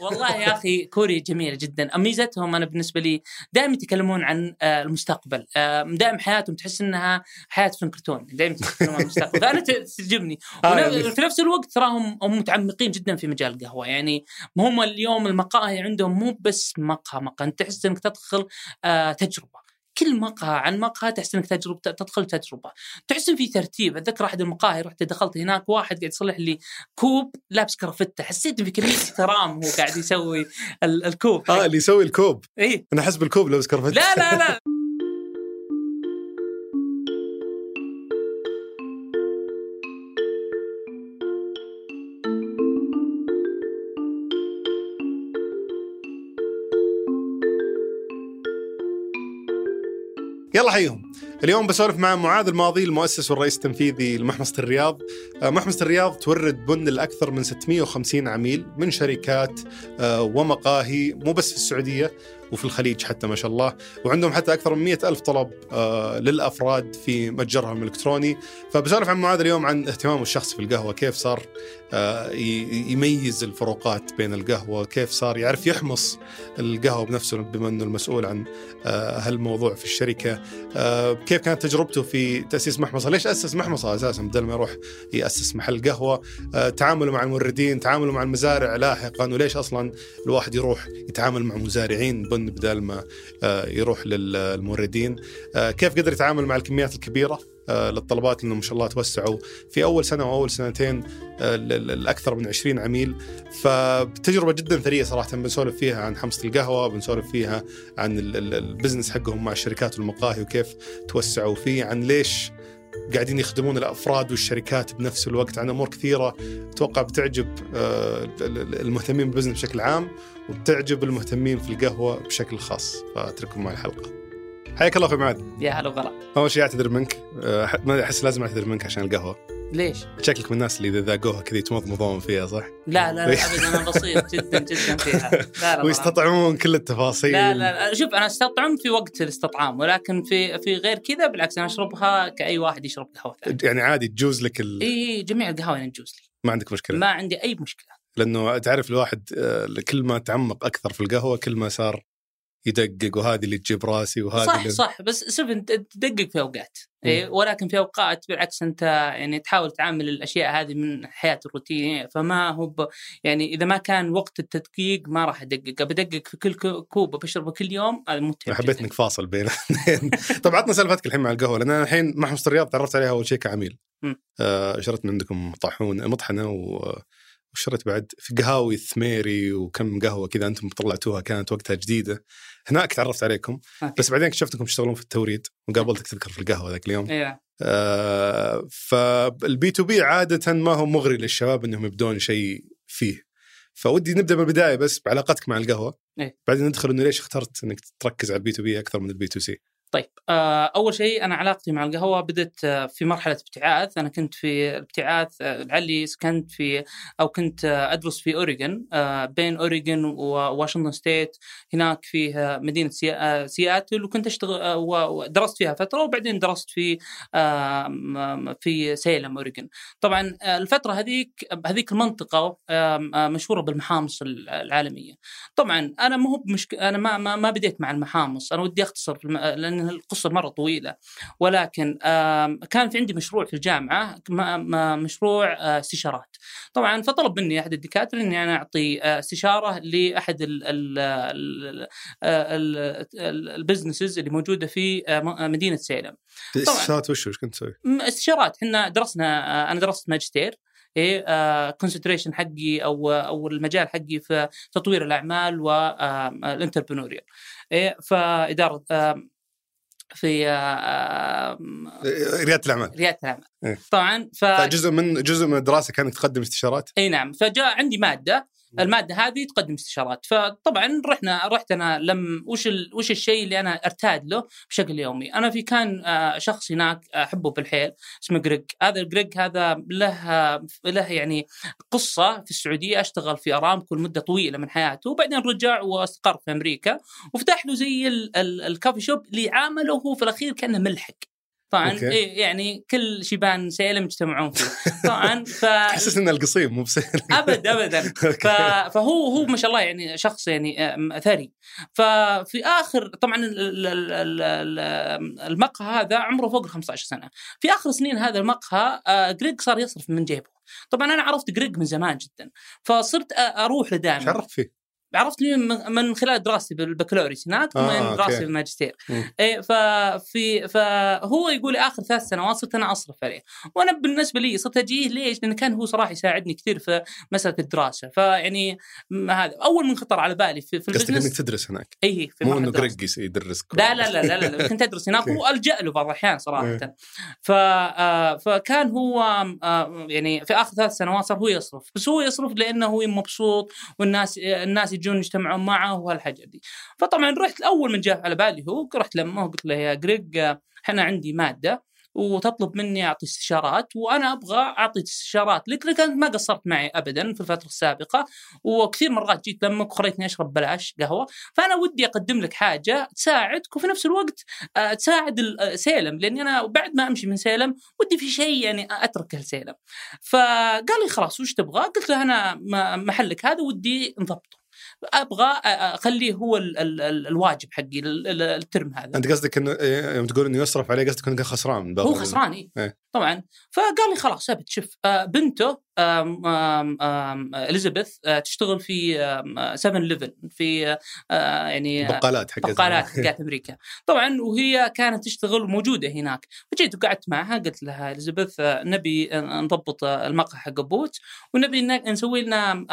والله يا أخي كوريا جميلة جدا. ميزتهم؟ أنا بالنسبة لي دائما يتكلمون عن آه، المستقبل. آه، دائما حياتهم تحس إنها حياة فيلم كرتون. دائما يتكلمون عن المستقبل. فأنا تعجبني آه، يعني- في نفس الوقت تراهم هم متعمقين جدا في مجال القهوة. يعني هم اليوم المقاهي عندهم مو بس مقهى مقهى. أنت تحس إنك تدخل تجربة. كل مقهى عن مقهى تحس انك تجربه تدخل تجربة. تحس إن في ترتيب. أتذكر أحد المقاهي رحت دخلت هناك واحد قاعد يصلح لي كوب لابس كرافته. حسيت إن في كميه احترام هو قاعد يسوي ال- الكوب. آه اللي يسوي الكوب. إيه. أنا أحس بالكوب لابس كرفت لا لا لا. يلا حيهم اليوم بسولف مع معاذ الماضي المؤسس والرئيس التنفيذي لمحمصة الرياض. آه، محمصة الرياض تورد بن لأكثر من 650 عميل من شركات آه، ومقاهي مو بس في السعودية وفي الخليج حتى ما شاء الله. وعندهم حتى أكثر من 100 ألف طلب آه، للأفراد في متجرهم الإلكتروني. فبسولف عن معاذ اليوم عن اهتمامه الشخصي في القهوة كيف صار آه، يميز الفروقات بين القهوة كيف صار يعرف يحمص القهوة بنفسه بما أنه المسؤول عن آه، هالموضوع في الشركة. كيف كانت تجربته في تأسيس محمصة؟ ليش أسس محمصة أساسا بدل ما يروح يأسس محل قهوة؟ تعامله مع الموردين تعامله مع المزارع لاحقا وليش أصلا الواحد يروح يتعامل مع مزارعين بن بدل ما آه، يروح للموردين. آه، كيف قدر يتعامل مع الكميات الكبيرة؟ آه، للطلبات لأنه ما شاء الله توسعوا. في أول سنة وأول سنتين آه، ل- ل- لأكثر من 20 عميل. فتجربه جدا ثرية صراحة. بنسولف فيها عن حمصة القهوة بنسولف فيها عن ال- ال- ال business حقهم مع الشركات والمقاهي وكيف توسعوا. فيه عن ليش قاعدين يخدمون الأفراد والشركات بنفس الوقت. عن أمور كثيرة أتوقع بتعجب آه، ال- ال- المهتمين بال business بشكل عام وبتعجب المهتمين في القهوة بشكل خاص. فأترككم مع الحلقة. حياك الله أخوي معاذ. يا هلا وغلا. أول شيء أعتذر منك. ما أحس لازم أعتذر منك عشان القهوة. ليش؟ شكلك من الناس اللي إذا ذاقوها كذا يتمضمضون فيها صح؟ لا لا لا ابدا أنا بسيط جدا جدا فيها. لا لا ويستطعمون كل التفاصيل. لا لا لا. شوف أنا أستطعم في وقت الاستطعام ولكن في في غير كذا بالعكس أنا أشربها كأي واحد يشرب قهوة ثانية. يعني عادي تجوز لك ال... إي جميع القهوه يعني تجوز لي. ما عندك مشكلة. ما عندي أي مشكلة. لأنه تعرف الواحد آه، كل ما تعمق أكثر في القهوة كل ما صار يدقق وهذه اللي تجيب راسي وهذه صح اللي... صح. بس شوف انت تدقق في أوقات. إيه ولكن في أوقات بالعكس أنت يعني تحاول تعامل الأشياء هذه من حياة الروتينيه فما هو ب يعني إذا ما كان وقت التدقيق ما راح أدقق. بدقق في كل كو- كوب بشربه كل يوم هذا متعب حبيت. إنك فاصل بين طب عطنا سالفتك الحين مع القهوة لأن أنا الحين محمصة الرياض تعرفت عليها أول شيء كعميل. آه، شريت من عندكم طاحون مطحنة و وشريت بعد في قهاوي الثميري وكم قهوة كذا أنتم طلعتوها كانت وقتها جديدة. هناك تعرفت عليكم أوكي. بس بعدين اكتشفت انكم تشتغلون في التوريد وقابلتك تذكر في القهوة ذاك اليوم. أيوه آه فال B2B عادة ما هو مغري للشباب إنهم يبدون شيء فيه. فودي نبدأ من البدايه بس بعلاقتك مع القهوة. إيه. بعدين ندخل إنه ليش اخترت إنك تركز على البي تو بي أكثر من البي تو سي طيب آه، أول شيء أنا علاقتي مع القهوة بدت آه، في مرحلة ابتعاث. أنا كنت في الابتعاث آه، لعلي سكنت في أو كنت أدرس في أوريغون آه، بين أوريغون وواشنطن state. هناك فيه مدينة سي- سياتل وكنت أشتغل ودرست فيها فترة وبعدين درست في في سيلم أوريغون. طبعا الفترة هذيك هذيك المنطقة مشهورة بالمحامص العالمية. طبعا أنا مو بمشك... أنا ما ما, بديت مع المحامص. أنا ودي أختصر في الم... لأن القصة مرة طويلة. ولكن كان في عندي مشروع في الجامعة مشروع آه، استشارات. طبعا فطلب مني أحد الدكاترة إني أنا أعطي آه، استشارة لأحد ال- ال- ال- ال- ال- البزنسز اللي موجودة في آه، مدينة سيلم. الاستشارات وش وش كنت تسوي؟ استشارات. إحنا درسنا آه، أنا درست ماجستير إيه concentration حقي أو أو المجال حقي في تطوير الأعمال وال entrepreneurial إيه فإدارة في آم، ريادة الأعمال. ريادة الأعمال. إيه. طبعا ف فجزء من جزء من الدراسة كانك تقدم استشارات؟ إي نعم. فجاء عندي مادة المادة هذه تقدم استشارات. فطبعا رحنا رحت أنا لم وش ال... وش الشيء اللي أنا ارتاد له بشكل يومي. أنا في كان آه، شخص هناك أحبه بالحيل اسمه جريج. هذا الجريج هذا له له يعني قصة في السعودية. أشتغل في ارامكو لمده طويلة من حياته وبعدين رجع واستقر في أمريكا وفتح له زي ال... ال... ال coffee shop اللي عامله هو في الأخير كأنه ملحق. طبعا. إيه يعني كل شيبان سيلم يجتمعون فيه. طبعا ف تحسس ان القصيم مو بسهل ابد ابدا. ف... فهو هو ما شاء الله يعني شخص يعني ثري ففي آخر طبعا ال- ال- ال- ال- ال- المقهى هذا عمره فوق ال 15 سنة. في آخر سنين هذا المقهى آه، جريج صار يصرف من جيبه. طبعا أنا عرفت جريج من زمان جدا. فصرت أروح له دائما عرفت فيه؟ عرفتني من من خلال دراستي بالبكالوريوس هناك آه، ومن دراستي أوكي. بالماجستير. إيه ففي فهو يقول آخر ثلاث سنوات صرت أنا أصرف عليه وأنا بالنسبة لي صرت أجيه ليش؟ لأنه كان هو صراحة يساعدني كثير في مسألة الدراسة فيعني هذا أول من خطر على بالي في, في قصدك إنك ال business تدرس هناك اي في مو إنه دراستي. جريج يدرسك لا لا لا لا, لا, كنت أدرس هناك. والجا له بعض الأحيان صراحة إيه. ف آه، فكان هو آه، يعني في آخر ثلاث سنوات صار هو يصرف بس هو يصرف لأنه هو مبسوط والناس الناس يجون يجتمعون معه وهالحاجات دي. فطبعا رحت اول من جاء على بالي هو رحت لما قلت له يا جريج إحنا عندي مادة وتطلب مني أعطي استشارات وأنا أبغى أعطي استشارات. لك لك أنت ما قصرت معي ابدا في الفترة السابقة وكثير مرات جيت لمك وخليتني أشرب بلاش قهوة. فأنا ودي أقدم لك حاجة تساعدك وفي نفس الوقت آه، تساعد آه، سيلم. لأني أنا بعد ما أمشي من سيلم ودي في شيء يعني اترك لسيلم. فقال لي خلاص وش تبغى؟ قلت له أنا محلك هذا ودي نضبطه أبغى أخليه هو ال ال ال الواجب حقي ال- ال- الترم هذا أنت قصدك إنه إيه، يوم تقول إنه يصرف عليه قصدك إنه خسران هو خسران إيه. إيه. طبعا. فقال لي خلاص ابد شوف آه، بنته آم، آم، آم، إليزابيث آه، تشتغل في 7-Eleven في آه، يعني بقالات حقت بقالات حقت أمريكا. طبعا وهي كانت تشتغل موجودة هناك. فجيت وقعدت معها قلت لها إليزابيث نبي نضبط المقهى حق بوت ونبي نسوي لنا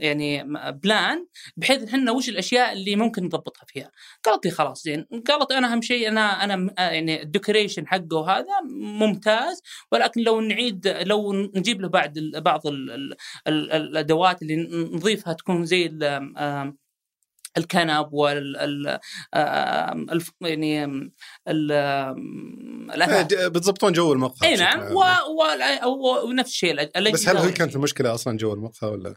يعني plan بحيث إحنا وش الأشياء اللي ممكن نضبطها فيها. قالت لي خلاص زين. قالت أنا أهم شيء أنا أنا يعني ال decoration حقه وهذا ممتاز ولكن لو نعيد لو نجيب له بعد بعض ال- ال- ال- الأدوات اللي نضيفها تكون زي الكنب وال يعني ال- إيه، بتضبطون جو المقهى اي نعم. ونفس الشيء بس هل هل كانت المشكلة أصلا جو المقهى ولا؟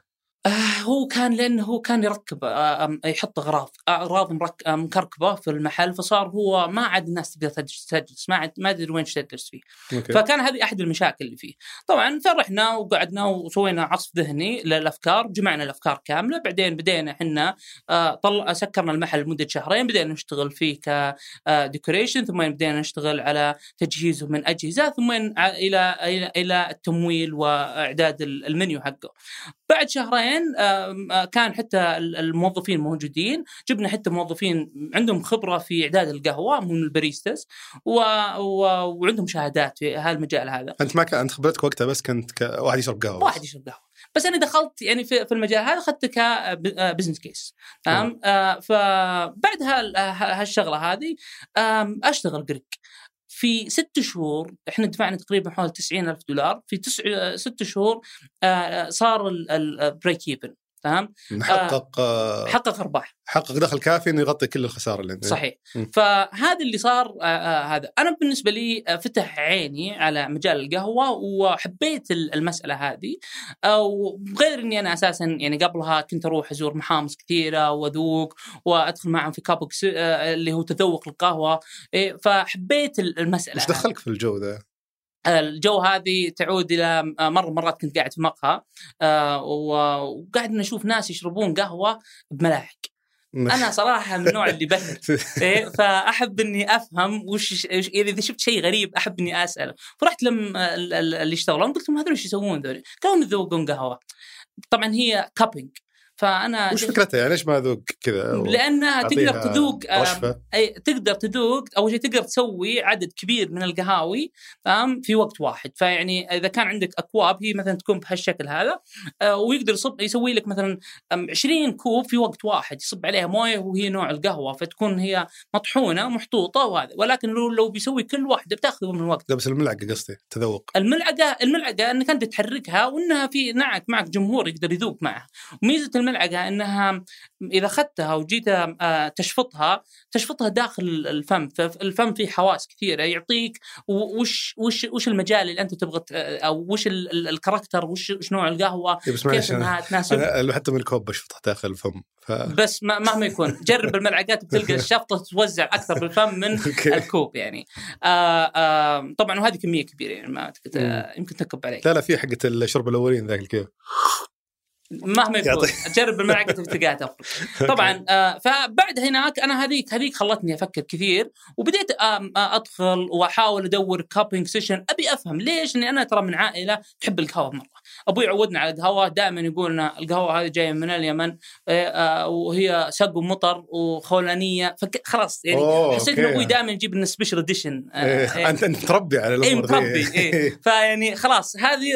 هو كان لأنه هو كان يركب آه يحط أغراض أغراض. آه، مكركبة في المحل فصار هو ما عاد الناس تقدر تجلس ما عاد ما ادري وين تجلس فيه. okay. فكان هذه أحد المشاكل اللي فيه. طبعا فرحنا وقعدنا وسوينا عصف ذهني للأفكار جمعنا الأفكار كاملة بعدين بدينا إحنا آه، طل... سكرنا المحل لمدة شهرين بدينا نشتغل فيه ك decoration ثم بدينا نشتغل على تجهيزه من أجهزة ثم إلى إلى إلى التمويل وإعداد ال- المنيو حقه. بعد شهرين كان حتى ال- الموظفين موجودين. جبنا حتى موظفين عندهم خبرة في إعداد القهوة من ال baristas و... و... وعندهم شهادات في هالمجال هذا. أنت ما كان أنت خبرتك وقتها بس كنت ك... واحد يشرب قهوة واحد يشرب قهوة. بس أنا دخلت يعني في, في المجال هذا أخذته ك business case تمام؟ آه فبعد هالشغلة هذه أشتغل جريك في ست شهور إحنا دفعنا تقريبا حوالي 90 ألف دولار. في تسع ست شهور آه، صار ال break even تمام حقق آه، حقق أرباح. حقق دخل كافي إنه يغطي كل الخسارة اللي عنده صحيح. فهذا اللي صار آه، آه، هذا. أنا بالنسبة لي آه، فتح عيني على مجال القهوة وحبيت ال- المسألة هذه. آه، وغير إني أنا أساسا يعني قبلها كنت أروح أزور محامص كثيرة وأذوق وأدخل معهم في كابوكس آه، اللي هو تذوق القهوة. إيه، فحبيت ال- المسألة إيش. دخلك في الجو ذا؟ الجو هذه تعود إلى مره مرات كنت قاعد في مقهى آه، وقاعد نشوف ناس يشربون قهوة بملاعق أنا صراحة من النوع اللي بثر إيه فأحب إني أفهم وش إذا شفت شيء غريب أحب إني أسأله. فرحت ال- اللي يشتغلون قلت لهم هذول إيش يسوون ذولي؟ قالوا يذوقون قهوة. طبعا هي كابينج فأنا وش فكرتها؟ يعني ليش ما اذوق كذا؟ لأنها تقدر تذوق أي تقدر تذوق. أول شيء تقدر تسوي عدد كبير من القهاوي تمام في وقت واحد. فيعني إذا كان عندك أكواب هي مثلا تكون بهالشكل هذا آه، ويقدر يصب يسوي لك مثلا أم، 20 كوب في وقت واحد يصب عليها موية وهي نوع القهوة فتكون هي مطحونة محطوطه وهذا. ولكن لو لو بيسوي كل واحدة بتاخذ من وقت بس الملعقة قصدي تذوق. الملعقة الملعقة إنك أنت تحركها وإنها في معك معك جمهور يقدر يذوق معها. وميزه الملعقة إنها إذا أخذتها وجيت آه، تشفطها تشفطها داخل الفم فالفم فيه حواس كثيرة يعطيك وش وش وش المجال اللي أنت تبغى أو وش الكاركتر وش, وش نوع القهوة إيه، بس كيف إنها تناسب؟ أنا حتى من الكوب بشفطها داخل الفم ف... بس مهما يكون. جرب الملعقات بتلقى الشفطة توزع أكثر بالفم من الكوب يعني. آآ آآ طبعا وهذه كمية كبيرة يعني ما يمكن تكب عليك. لا لا في حقة الشرب الأولين ذاك الكيف. مهما يكون. جرب بالملعقه تلقاها تفرق طبعا آه فبعد هناك أنا هذيك هذيك خلتني أفكر كثير وبديت آه أدخل وأحاول أدور cupping session أبي أفهم ليش؟ اني أنا ترى من عائلة تحب القهوه مرة. أبوي عودنا على القهوة دائما يقول لنا القهوة هذه جاية من اليمن آه, آه، وهي سقي ومطر وخولانية خلاص يعني حسيت إن أبوي دائما يجيب لنا special edition إيه. أنت أنت متربي على الأمور اي متربي إيه. فيعني خلاص هذه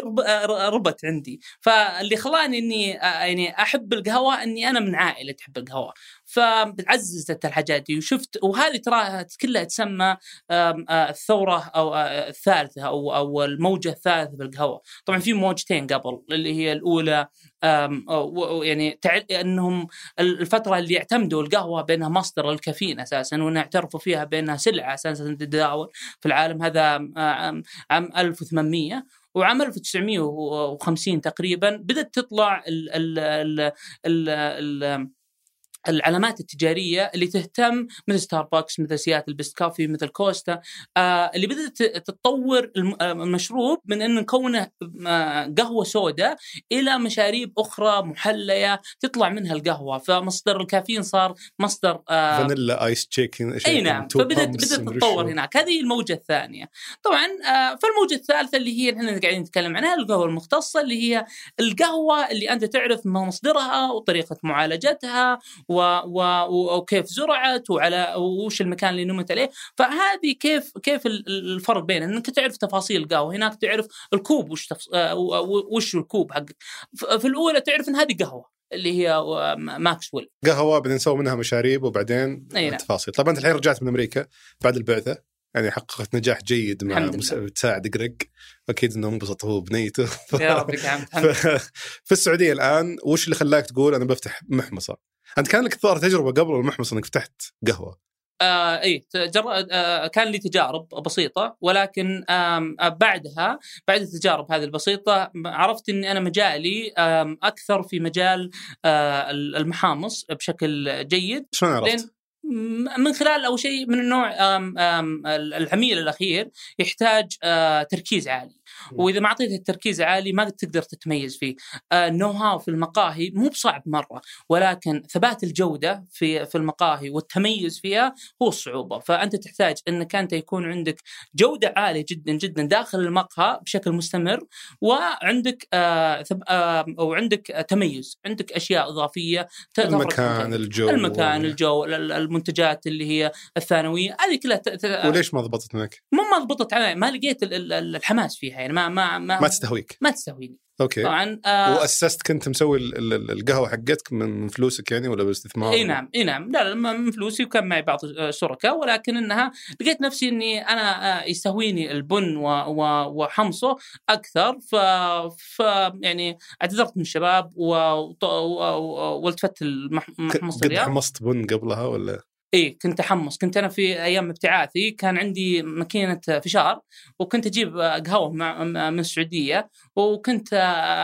ربت عندي فاللي خلاني إني يعني أحب القهوة إني أنا من عائلة تحب القهوة فعززت الحاجات دي. وشفت وهذه ترى كلها تسمى الثورة أو الثالثة أو أو الموجة الثالثة بالقهوة. طبعا في موجتين قبل اللي هي الأولى يعني أنهم الفترة اللي اعتمدوا القهوة بانها مصدر الكافيين أساسا وان اعترفوا فيها بانها سلعة أساسا تتداول في العالم هذا عام 1800 وعام 1950 تقريبا بدأت تطلع ال ال ال ال ال العلامات التجارية اللي تهتم مثل ستاربكس مثل سياتل بيست كافي مثل كوستا آه اللي بدأت تتطور آه، المشروب من إن نكونه آه قهوة سوداء إلى مشاريب أخرى محلية تطلع منها القهوة. فمصدر الكافيين صار مصدر آه فانيلا آيس تشيكن أي نعم. فبدات بدأت تتطور هناك. هذه الموجة الثانية. طبعا آه فالموجة الثالثة اللي هي إحنا قاعدين نتكلم عنها القهوة المختصة اللي هي القهوة اللي أنت تعرف مصدرها وطريقة معالجتها و و وكيف زرعت وعلى وش المكان اللي نمت عليه. فهذه كيف كيف الفرق بين إنك تعرف تفاصيل القهوه هناك تعرف الكوب وش تفص... آه، وش الكوب حقك. في الأولى تعرف إن هذه قهوة اللي هي ماكسويل. قهوة بعدين نسوي منها مشاريب وبعدين نعم. تفاصيل. طبعا أنت الحين رجعت من أمريكا بعد البعثة يعني حققت نجاح جيد مع مساعد قرق أكيد إنه انبسط هو بنيته يا رب الحمد في السعودية الآن وش اللي خلاك تقول أنا بفتح محمصة؟ أنت كان لك الظاهر تجربة قبل المحمص إنك فتحت قهوة؟ آه إي تجر... آه كان لي تجارب بسيطة ولكن آه بعدها بعد التجارب هذه البسيطة عرفت إني أنا مجالي آه أكثر في مجال آه المحامص بشكل جيد. شلون عرفت؟ من خلال أول شيء من النوع آم آم العميل الأخير يحتاج آه تركيز عالي. وإذا ما اعطيته التركيز عالي ما تقدر تتميز فيه. النو آه هاو في المقاهي مو بصعب مرة ولكن ثبات الجودة في في المقاهي والتميز فيها هو الصعوبة. فأنت تحتاج إنك أنت يكون عندك جودة عالية جدا جدا داخل المقهى بشكل مستمر وعندك آه آه أو عندك تميز عندك أشياء إضافية المكان الجو. المكان الجو المنتجات اللي هي الثانوية هذه كلها وليش ما ضبطت معك؟ مو ما ضبطت ما لقيت الحماس فيها يعني. ما ما ما, ما تستهويك. ما تستهويني. okay. طبعا آه وأسست كنت مسوي القهوة حقتك من فلوسك يعني ولا باستثمار؟ إي نعم إي نعم. لا, لا من فلوسي وكان معي بعض الشركاء ولكن إنها لقيت نفسي إني أنا آه، يستهويني البن وحمصه أكثر. ف, ف يعني اعتذرت من الشباب والتفت المحمص قد حمصت بن قبلها ولا؟ إي كنت أحمص. كنت أنا في أيام ابتعاثي كان عندي ماكينة فشار وكنت أجيب قهوة من السعودية وكنت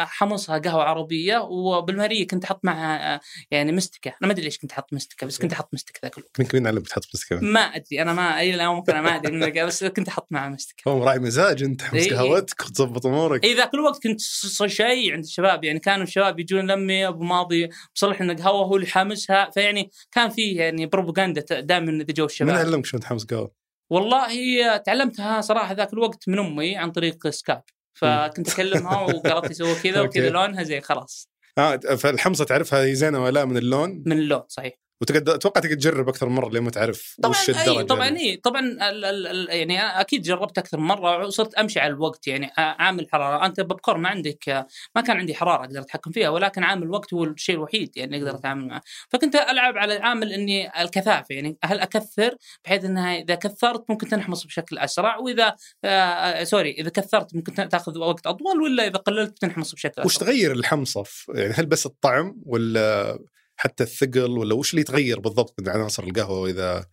حمصها قهوة عربية وبالماريه كنت أحط معها يعني مستكة. أنا ما أدري ليش كنت أحط مستكة بس كنت أحط مستكة ذاك الوقت. مين مين علمك تحط مستكة؟ ما أدري. أنا ما إلى الآن ممكن ما أدري بس كنت أحط معها مستكة. هو راعي مزاج أنت تحمص إيه قهوتك وتظبط أمورك. إي ذاك الوقت كنت شيء عند الشباب. يعني كانوا الشباب يجون لمي أبو ماضي بصلح لنا قهوة هو اللي حامسها. فيعني كان في يعني بروباغندا دائما اذا جو الشباب من علمك شلون تحمس قهوه؟ والله تعلمتها صراحة ذاك الوقت من أمي عن طريق سكايب. فكنت أكلمها وقالت لي سوى كذا وكذا لونها زين خلاص. آه فالحمصة تعرفها هي زينة ولا من اللون؟ من اللون صحيح. وتقدر أتوقع تقدر تجرب أكثر مرة لين ما تعرف طبعا وش الدرجة أي طبعا اللي- أي. طبعا ال ال ال يعني أنا أكيد جربت أكثر مرة وصرت أمشي على الوقت يعني عامل حرارة. أنت ببكور ما عندك ما كان عندي حرارة أقدر أتحكم فيها ولكن عامل الوقت هو الشيء الوحيد يعني أقدر أتعامل معه. فكنت ألعب على عامل إني الكثافة يعني. هل أكثر؟ بحيث إنها إذا كثرت ممكن تنحمص بشكل أسرع وإذا آه سوري إذا كثرت ممكن تأخذ وقت أطول ولا إذا قللت تنحمص بشكل وش أسرع. تغير الحمصه يعني هل بس الطعم ولا حتى الثقل ولا وش اللي يتغير بالضبط من عناصر القهوة اذا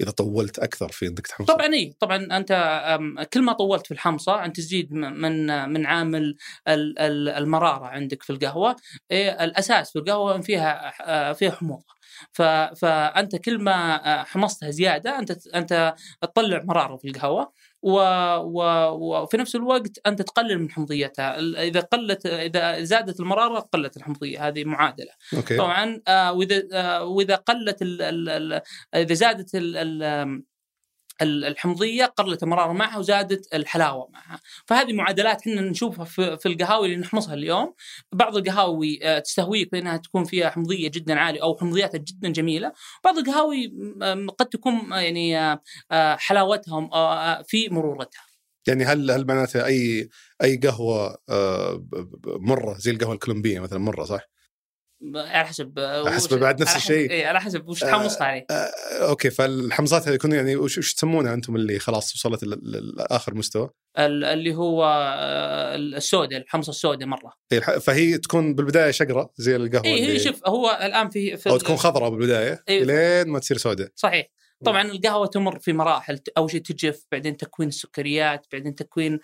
إذا طولت أكثر في انك تحمص؟ طبعا اي طبعا أنت كل ما طولت في الحمصة أنت تزيد من من عامل ال- ال- المرارة عندك في القهوة. إيه، الأساس في القهوة فيها آه، فيها حموضة. فأنت كل ما آه، حمصتها زيادة أنت أنت تطلع مرارة في القهوة. و و وفي نفس الوقت أنت تقلل من حمضيتها. إذا قلت إذا زادت المرارة قلت الحمضية هذه معادلة. أوكي. طبعا آه، وإذا آه، وإذا قلت ال ال إذا زادت ال- الحمضية قلت المرارة معها وزادت الحلاوة معها، فهذه معادلات إحنا نشوفها في, القهاوي اللي نحمصها اليوم، بعض القهاوي آه، تستهويك بأنها تكون فيها حمضية جدا عالية أو حمضياتها جدا جميلة، بعض القهاوي م- قد تكون آه، يعني آه، آه، آه، في مرورتها. يعني هل هل معناته أي أي قهوة آه، مرة زي القهوة الكولومبية مثلا مرة صح؟ على حسب آه، أحسب وش- بعد نفس على حسب- الشيء. إيه، على حسب وش آه، تحمصها عليه. آه، أوكي فالحمصات هذه يكون يعني وش, وش تسمونها أنتم اللي خلاص وصلت لاخر مستوى؟ ال- اللي هو آه، السوداء الحمصة السوداء مرة. إيه، فهي تكون بالبداية شقراء زي القهوة اي هي شوف هو الآن في, في أو تكون خضراء بالبداية إيه. لين ما تصير سوداء صحيح طبعا القهوة تمر في مراحل أول شيء تجف بعدين تكوين السكريات بعدين تكوين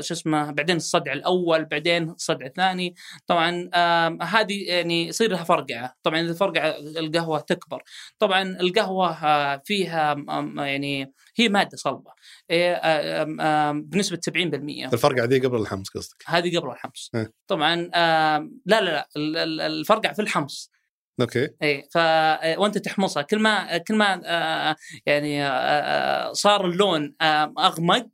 شو اسمه بعدين الصدع الأول بعدين الصدع الثاني طبعا هذه يعني يصير لها فرقعه طبعا إذا فرقعه القهوة تكبر. طبعا القهوة آه، فيها يعني هي مادة صلبة. إيه، بنسبة 70% الفرقعه ذي قبل الحمص قصدك؟ هذه قبل الحمص. إيه. طبعا لا لا لا ال- ال- الفرقعه في الحمص. okay. اي ف وأنت تحمصها. كل ما كل ما آه، يعني آه، آه، صار اللون آه، أغمق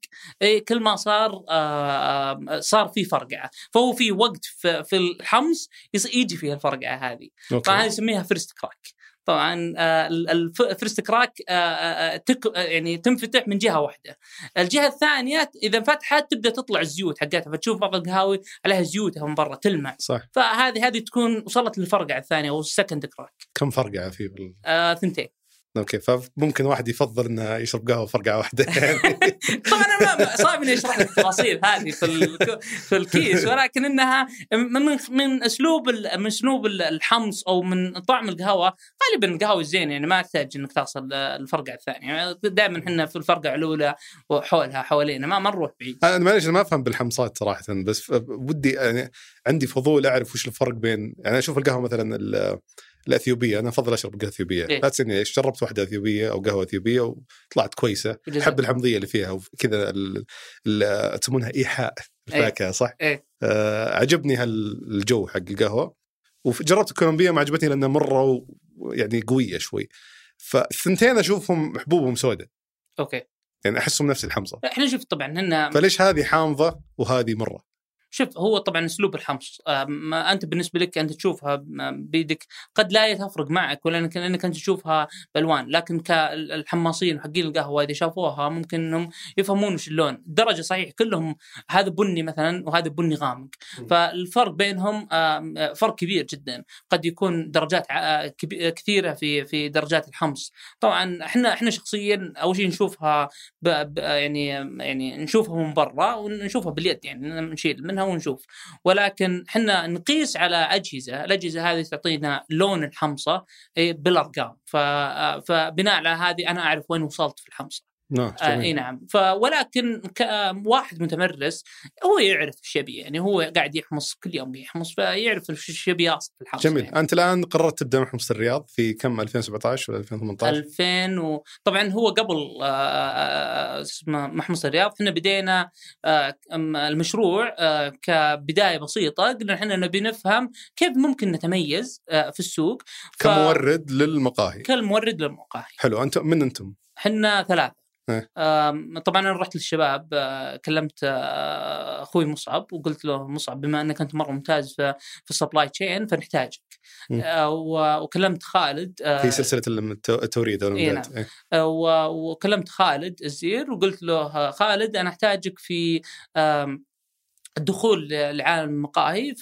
اي كل ما صار آه، آه، صار في فرقعة. فهو في وقت في في الحمص يجي فيها الفرقعة هذه. طبعا هذه okay يسميها first crack طبعا آه، ال- الف- ال first crack آه، آه، آه، يعني تنفتح من جهة واحدة. الجهة الثانية إذا انفتحت تبدأ تطلع الزيوت حقتها فتشوف بعض القهاوي عليها زيوتها من برا تلمع. صح. فهذه هذه تكون وصلت للفرقعه الثانية أو ال second crack كم فرقعه في بال... آه ثنتين. okay فممكن واحد يفضل إنه يشرب قهوة فرقعة واحدة. يعني. طبعا أنا ما- صعب اني اشرح لك التفاصيل هذه في في ال case ولكن إنها من من أسلوب من أسلوب ال- الحمص أو من طعم القهوة غالبا القهوة الزين يعني ما تحتاج إنك توصل الفرقعة الثانية. دائما إحنا في الفرقعة الأولى وحولها حوالينا ما ما نروح بعيد. أنا معلش أنا ما أفهم بالحمصات صراحة بس ودي يعني عندي فضول أعرف وش الفرق بين يعني أشوف القهوة مثلا الأثيوبية. أنا أفضل أشرب قهوة أثيوبية. إيه. لا تسألني إيش جربت واحدة أثيوبية أو قهوة أثيوبية وطلعت كويسة. أحب الحمضية اللي فيها وكذا تسمونها إيحاء. الفاكهه صح؟ إيه. آه عجبني هالجو حق القهوة. وجربت الكولومبية ما عجبتني لأنها مرة يعني قوية شوي. فالثنتين أشوفهم حبوبهم سوداء. أوكي. يعني أحسهم نفس الحمصة. إحنا شوف طبعا هنا فليش هذه حامضة وهذه مرة؟ شوف هو طبعا أسلوب الحمص. آه، ما أنت بالنسبة لك أنت تشوفها ب- بيدك قد لا تفرق معك ولا انك أنت تشوفها بألوان. لكن كالحماصين حقين القهوة إذا شافوها ممكن إنهم يفهمون وش اللون. الدرجه صحيح كلهم هذا بني مثلا وهذا بني غامق. فالفرق بينهم آه، فرق كبير جدا. قد يكون درجات كثيرة في في درجات الحمص. طبعا إحنا إحنا شخصيا أول شيء نشوفها يعني يعني نشوفها من برا ونشوفها باليد يعني نشيل منها ونشوف ولكن إحنا نقيس على أجهزة، الأجهزة هذه تعطينا لون الحمصة إيه، بالأرقام ف... فبناء على هذه أنا أعرف وين وصلت في الحمصة. نعم آه إي نعم. ولكن كواحد متمرس هو يعرف إيش يبي يعني هو قاعد يحمص كل يوم يحمص فيعرف إيش يبي يصل في الحمص جميل. يعني. أنت الآن قررت تبدأ مع حمص الرياض في كم؟ 2017 ولا 2018 2000 و... طبعا هو قبل آه، آه، اسمه محمص الرياض إحنا بدينا المشروع كبداية بسيطة قلنا إحنا نبي نفهم كيف ممكن نتميز في السوق. ف- كمورد للمقاهي. كالمورد للمقاهي. حلو. انت من أنتم؟ إحنا ثلاثة. طبعا أنا رحت للشباب آه، كلمت آه، أخوي مصعب وقلت له مصعب بما إنك أنت مرة ممتاز في ال supply chain فنحتاجك. آه، وكلمت خالد في سلسلة التو- التوريد أو إيه إيه. وكلمت خالد الزير وقلت له خالد أنا أحتاجك في الدخول لعالم المقاهي.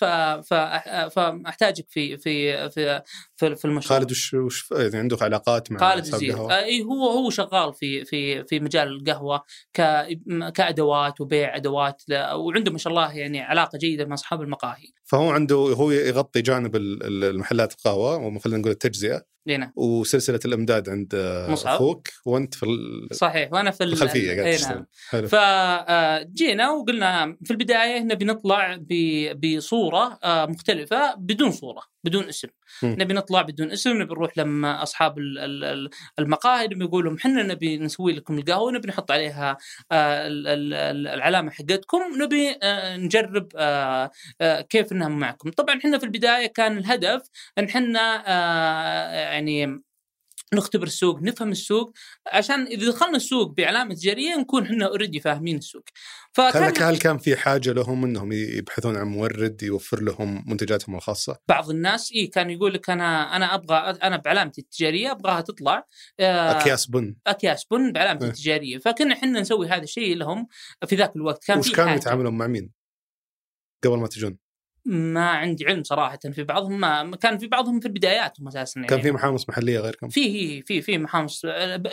فأحتاجك في في في في, في المشروع. خالد وش وش يعني عندك علاقات مع خالد إي هو هو شغال في في في مجال القهوة ك كأدوات وبيع أدوات وعنده ما شاء الله يعني علاقة جيدة مع أصحاب المقاهي. فهو عنده هو يغطي جانب ال- ال- المحلات القهوة وخلينا نقول التجزئة. هنا وسلسلة الإمداد عند آه، مصعب. أخوك وأنت في ال- صحيح وأنا في ال- الخلفية قاعد نعم. حلو. فجينا وقلنا في البداية نبي نطلع ب- بصورة آه، مختلفة بدون صورة. بدون اسم مم. نبي نطلع بدون اسم نبي نروح لما أصحاب ال- ال- ال- المقاهي نبي نقول لهم إحنا نبي نسوي لكم القهوة نبي نحط عليها آه، ال- ال- ال- العلامة حقتكم نبي آه، نجرب آه، كيف إنها معكم طبعا إحنا في البداية كان الهدف إن إحنا يعني نختبر السوق نفهم السوق عشان إذا دخلنا السوق بعلامه تجارية نكون إحنا اوريدي فاهمين السوق فكان هل كان في حاجة لهم إنهم يبحثون عن مورد يوفر لهم منتجاتهم الخاصة؟ بعض الناس اي كان يقول لك أنا أنا أبغى أنا بعلامتي التجارية أبغاها تطلع آه، أكياس بن أكياس بن بعلامتي إيه. التجارية فكنا إحنا نسوي هذا الشيء لهم في ذاك الوقت كان وش كانوا. يتعاملون مع مين؟ قبل ما تجون ما عندي علم صراحة في بعضهم ما كان في بعضهم في بداياتهم أساسا يعني كان في محامص محلية غيركم؟ في في في محامص.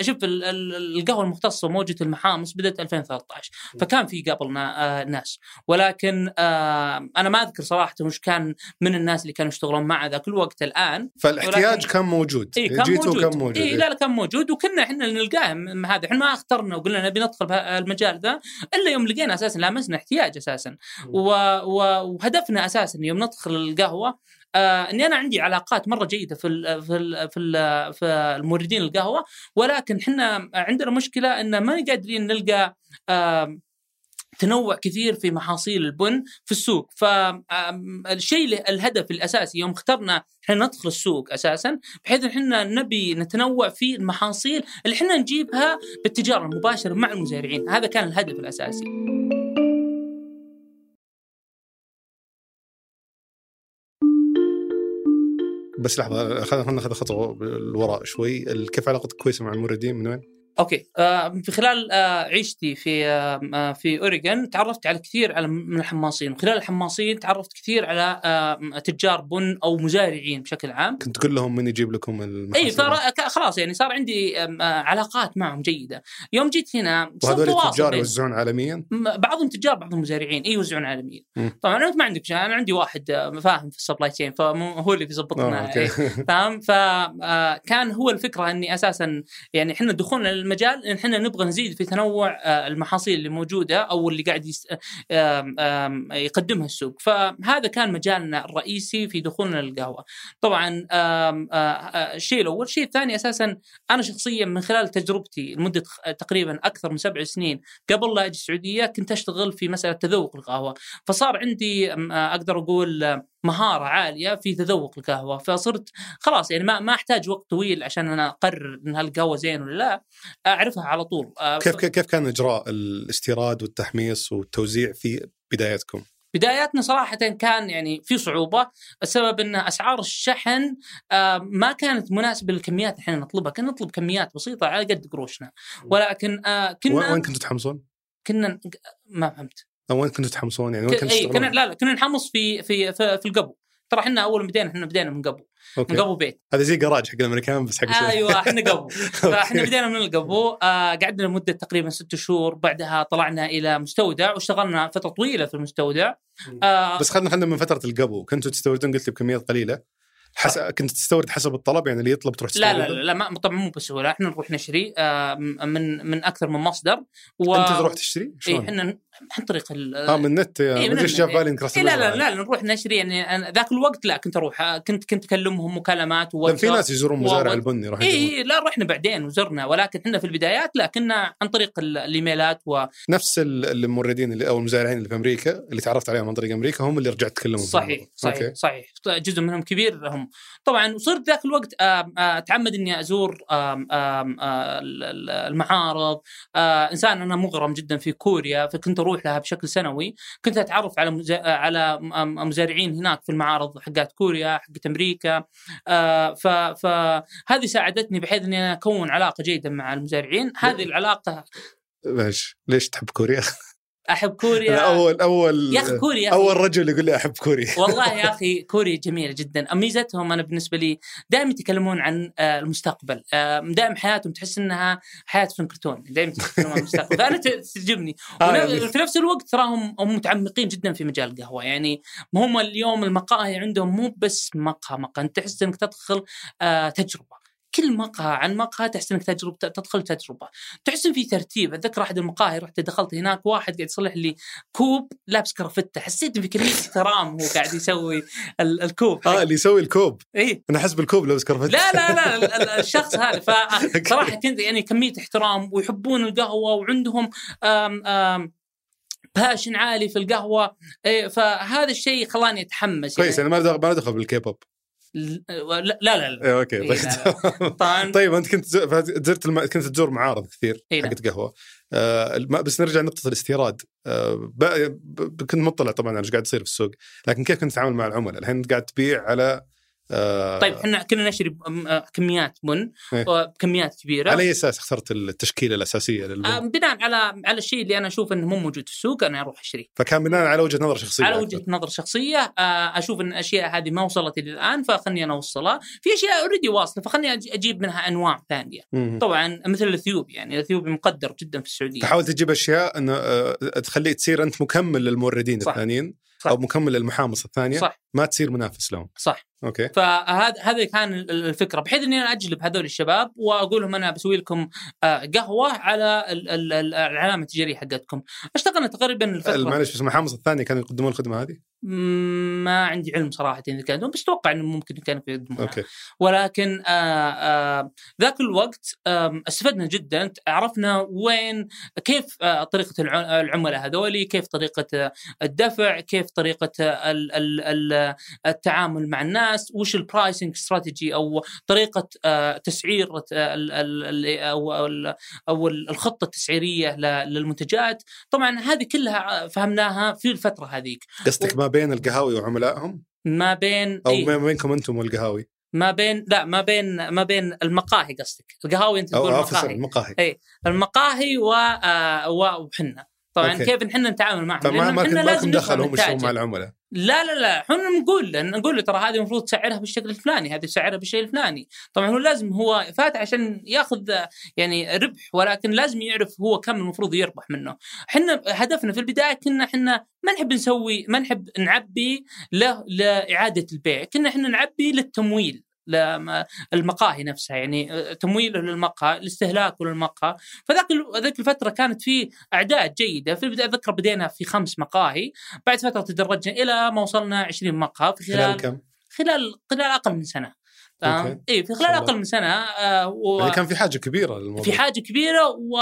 شوف ال- ال- القهوة المختصة موجة المحامص بدأت 2013 فكان في قبلنا آه ناس. ولكن آه أنا ما أذكر صراحة وش كان من الناس اللي كانوا يشتغلون مع ذاك الوقت الآن. فالاحتياج ولكن- كان موجود. إي كان جيتوا موجود. كان موجود. إيه. لا لا كان موجود. وكنا إحنا نلقاه هذا. إحنا ما اخترنا وقلنا نبي ندخل في المجال ذا إلا يوم لقينا أساسا لامسنا احتياج أساسا. و... و... وهدفنا أساسا يوم ندخل القهوة آه إني أنا عندي علاقات مرة جيدة في ال في ال في ال في الموردين القهوة ولكن إحنا عندنا مشكلة إن ما قادرين نلقى آه تنوع كثير في محاصيل البن في السوق. فالشيء الهدف الأساسي يوم اخترنا إحنا ندخل السوق أساسا بحيث إحنا نبي نتنوع في المحاصيل اللي إحنا نجيبها بالتجارة المباشرة مع المزارعين. هذا كان الهدف الأساسي. بس لحظة خلينا ناخذ خطوة للوراء شوي كيف علاقتك كويسه مع الموردين من وين؟ okay. آه في خلال آه عيشتي في آه آه، في اوريجن تعرفت على كثير على من الحماصين وخلال الحماصين تعرفت كثير على آه تجار بن أو مزارعين بشكل عام. كنت تقول لهم من يجيب لكم المحاصيل؟ اي صار ك- خلاص يعني صار عندي آه، علاقات معهم جيدة. يوم جيت هنا وهذول التجار يوزعون عالميا؟ بعضهم تجار بعضهم مزارعين. اي يوزعون عالميا. طبعا انت ما عندك شيء أنا عندي واحد آه، فاهم في ال supply chain فهو اللي آه، بيظبطنا. إيه. فاهم؟ فكان هو الفكرة إني أساسا يعني إحنا دخولنا للمجال إن إحنا نبغى نزيد في تنوع آه، المحاصيل اللي موجودة أو اللي قاعد يس... آم، يقدمها السوق. فهذا كان مجالنا الرئيسي في دخولنا للقهوة. طبعا آه، آه، الشيء الأول. الشيء الثاني أساسا أنا شخصيا من خلال تجربتي لمدة تقريبا أكثر من سبع سنين قبل لا أجي السعودية كنت أشتغل في مسألة تذوق القهوة. فصار عندي آه، أقدر أقول آه، مهارة عالية في تذوق القهوة فصرت خلاص يعني ما ما أحتاج وقت طويل عشان أنا أقرر إن هالقهوه زين ولا لا أعرفها على طول آه، كيف كيف كيف كان إجراء الاستيراد والتحميص والتوزيع في بدايتكم؟ بداياتنا صراحة كان يعني في صعوبة السبب أن أسعار الشحن آه، ما كانت مناسبة للكميات اللي إحنا نطلبها كنا نطلب كميات بسيطة على قد قروشنا ولكن آه، كنا وين كنتوا تحمصون؟ كنا ما فهمت وين كنتوا تحمصون؟ يعني؟ وين كنتوا إي كنا؟ لا لا كنا نحمص في في في, في القبو. ترى إحنا أول ما بدينا إحنا بدينا من قبو من okay. قبو بيت. هذا زي جراج حق الأمريكان بس حق. أيوه إحنا قبو. فإحنا okay. بدينا من القبو. آه قعدنا لمدة تقريبا ست شهور. بعدها طلعنا إلى مستودع واشتغلنا فترة طويلة في المستودع. آه بس خلينا خلينا من فترة القبو. كنتوا تستوردون؟ قلت لي بكميات قليلة. حس... كنت تستورد حسب الطلب؟ يعني اللي يطلب تروح لا لا لا, لا ما طبعا مو بسهوله إحنا نروح نشتري. آه من من أكثر من مصدر. و... انت تروح تشتري؟ إي؟ إحنا عن طريق ال- آه من النت يا إيه، جاء النت، بالي انك إيه لا لا. لا نروح نشري يعني أنا ذاك الوقت لا كنت أروح كنت كنت أكلمهم مكالمات لأن في. ناس يزورون و- مزارع و- البن يروح اي. إيه لا رحنا بعدين وزرنا ولكن إحنا في البدايات لا كنا عن طريق ال- الإيميلات و نفس ال- الموردين اللي أو المزارعين اللي في أمريكا اللي تعرفت عليهم عن طريق أمريكا هم اللي رجعت تكلمهم صحيح صحيح okay. صحيح جزء منهم كبير هم طبعا وصرت ذاك الوقت آم، آه، أتعمد إني أزور آه، المعارض آه، إنسان أنا مغرم جدا في كوريا فكنت أروح لها بشكل سنوي. كنت أتعرف على مزا- على مزارعين هناك في المعارض حقات كوريا حقت أمريكا. آه، ف- فهذه ساعدتني بحيث إني أنا أكون علاقة جيدة مع المزارعين. هذه العلاقة ليش؟ ليش تحب كوريا؟ أحب أنا كوريا اول اول يا أخي كوريا يا أخي. أول رجل يقول لي أحب كوريا. والله يا أخي كوريا جميلة جدا. ميزتهم أنا بالنسبة لي دائما يتكلمون عن آه، المستقبل. آه، دائما حياتهم تحس إنها حياة فيلم كرتون دائما يتكلمون عن المستقبل. فأنا تعجبني آه، يعني- في نفس الوقت تراهم هم متعمقين جدا في مجال القهوة. يعني هم اليوم المقاهي عندهم مو بس مقهى مقهى. أنت تحس إنك تدخل تجربة. كل مقهى عن مقهى تحس إنك تجربه تدخل تجربة. تحس إن في ترتيب. أتذكر أحد المقاهي رحت دخلت هناك واحد قاعد يصلح لي كوب لابس كرافته. حسيت إن في كميه احترام هو قاعد يسوي ال- الكوب. آه اللي يسوي الكوب. إي. أنا أحس بالكوب لابس كرفت لا لا لا ال- ال- الشخص هذا. فصراحه كنت يعني كمية احترام ويحبون القهوة وعندهم آم آم passion عالي في القهوة. إيه، فهذا الشيء خلاني أتحمس كويس يعني. أنا ما ما أدخل بالكيبوب. لا لا لا, لا. إيه، okay إيه، طيب. لا. طبعا طيب أنت كنت زرت الم... كنت تزور معارض كثير إيه،. حقت قهوة آه الم- بس نرجع لنقطة الاستيراد آه ب... ب... كنت مطلع طبعا على إيش قاعد يصير في السوق لكن كيف كنت تتعامل مع العملاء الحين قاعد تبيع على آه طيب إحنا كنا نشري م- آه، كميات بن إيه. وبكميات كبيرة على أي أساس اخترت التشكيلة الأساسية آه، للبن؟ بناء على على الشيء اللي أنا أشوف إنه مو موجود في السوق أنا أروح أشتريه فكان بناء على وجهة نظر شخصية على. وجهة نظر شخصية آه، أشوف إن الاشياء هذه ما وصلت إلى الآن فخلني أنا أوصلها في أشياء اوريدي واصلة فخلني أجيب منها أنواع ثانية مم. طبعا مثل الاثيوبي يعني الأثيوبي مقدر جدا في السعودية تحاول تجيب أشياء انه آه، تخليك تصير أنت مكمل للموردين. الثانيين. أو مكمل للمحامص الثانية صح ما تصير منافس لهم صح okay. فهذا هذا كان ال- الفكرة. بحيث إني أنا أجلب هذول الشباب وأقول لهم أنا بسوي لكم آه، قهوة على ال- ال- ال- العلامة التجارية حقتكم. أشتغلنا تقريبا الفترة معلش بس المحامص الثانية كانوا يقدمون الخدمة هذه؟ ما عندي علم صراحة إذا كانوا بس أتوقع إنه ممكن كانوا يقدمونها. okay. ولكن آه آه ذاك الوقت استفدنا جدا. عرفنا وين كيف طريقة الع- العملاء هذولي كيف طريقة الدفع كيف طريقة ال ال ال التعامل مع الناس. وش البرايسنج استراتيجي أو طريقة آه تسعير آه، أو أو, الخطة التسعيرية للمنتجات. طبعا هذه كلها فهمناها في الفترة هذيك. قصدك ما بين القهاوي وعملائهم؟ ما بين أو إيه. ما بينكم أنتم والقهاوي؟ ما بين لا ما بين ما بين المقاهي قصدك. القهاوي أنت تقول المقاهي المقاهي و آه، و- وحنا. طبعا أوكي. كيف نحن نتعامل معهم؟ فما لأن ما كنت لازم دخل هم يشتغلون. مع العملاء. لا لا لا إحنا نقول له نقول له ترى هذه المفروض تسعرها بالشكل الفلاني هذه تسعرها بالشيء الفلاني. طبعا هو لازم هو فاتح عشان ياخذ يعني ربح ولكن لازم يعرف هو كم المفروض يربح منه. إحنا هدفنا في البداية كنا إحنا ما نحب نسوي ما نحب نعبي له لإعادة البيع كنا إحنا نعبي للتمويل. المقاهي نفسها يعني تمويله للمقهى الاستهلاك للمقهى. فذاك ذاك الفترة كانت في أعداد جيدة. في البداية اتذكر بدينا في خمس مقاهي. بعد فترة تدرجنا إلى ما وصلنا 20 مقهى. في خلال خلال كم؟ خلال خلال أقل من سنة. تمام. اي في خلال. أقل من سنة آه و... يعني كان في حاجة كبيرة للموضوع في حاجة كبيرة و...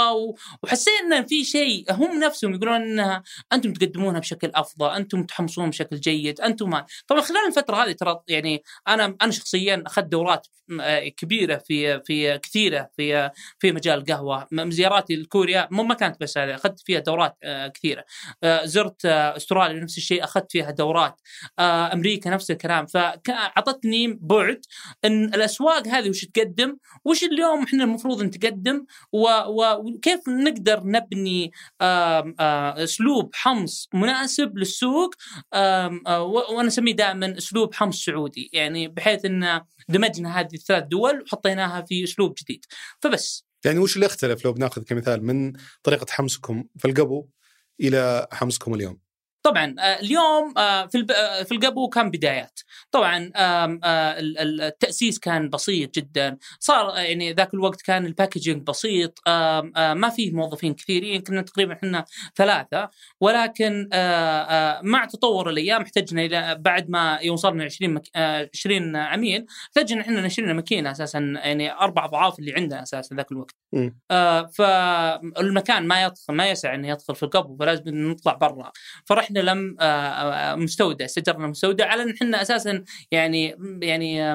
وحسينا إن في شيء هم نفسهم يقولون انها أنتم تقدمونها بشكل أفضل، أنتم تحمصون بشكل جيد، أنتم ما طبعا خلال الفترة هذه ترى يعني أنا أنا شخصيا أخذت دورات آه، كبيرة في في كثيرة في في مجال القهوة، زياراتي لكوريا ما كانت بس هذه أخذت فيها دورات آه، كثيرة. زرت أستراليا نفس الشيء أخذت فيها دورات. أمريكا نفس الكلام فاعطتني بعد إن الأسواق هذه وش تقدم؟ وش اليوم إحنا المفروض نتقدم وكيف نقدر نبني أسلوب حمص مناسب للسوق؟ وأنا أسميه دائما أسلوب حمص سعودي يعني بحيث إن دمجنا هذه الثلاث دول وحطيناها في أسلوب جديد. فبس. يعني وش اللي اختلف لو بناخذ كمثال من طريقة حمسكم في القبو إلى حمسكم اليوم؟ طبعا آه، اليوم آه، في آه، في القبو كان بدايات. طبعا التأسيس كان بسيط جدا. صار يعني ذاك الوقت كان الباكجينج بسيط ما فيه موظفين كثيرين كنا تقريبا إحنا ثلاثة. ولكن مع تطور الأيام احتجنا إلى بعد ما يوصلنا 20 مك... آه، 20 عميل احتجنا إحنا نشتري ماكينة أساسا يعني أربع أضعاف اللي عندنا أساسا ذاك الوقت. فالمكان ما يدخل ما يسع إنه يدخل في القبو فلازم نطلع برا. فرحنا لم آه، آه، مستودع استجرنا مستودع على إن إحنا أساسا يعني يعني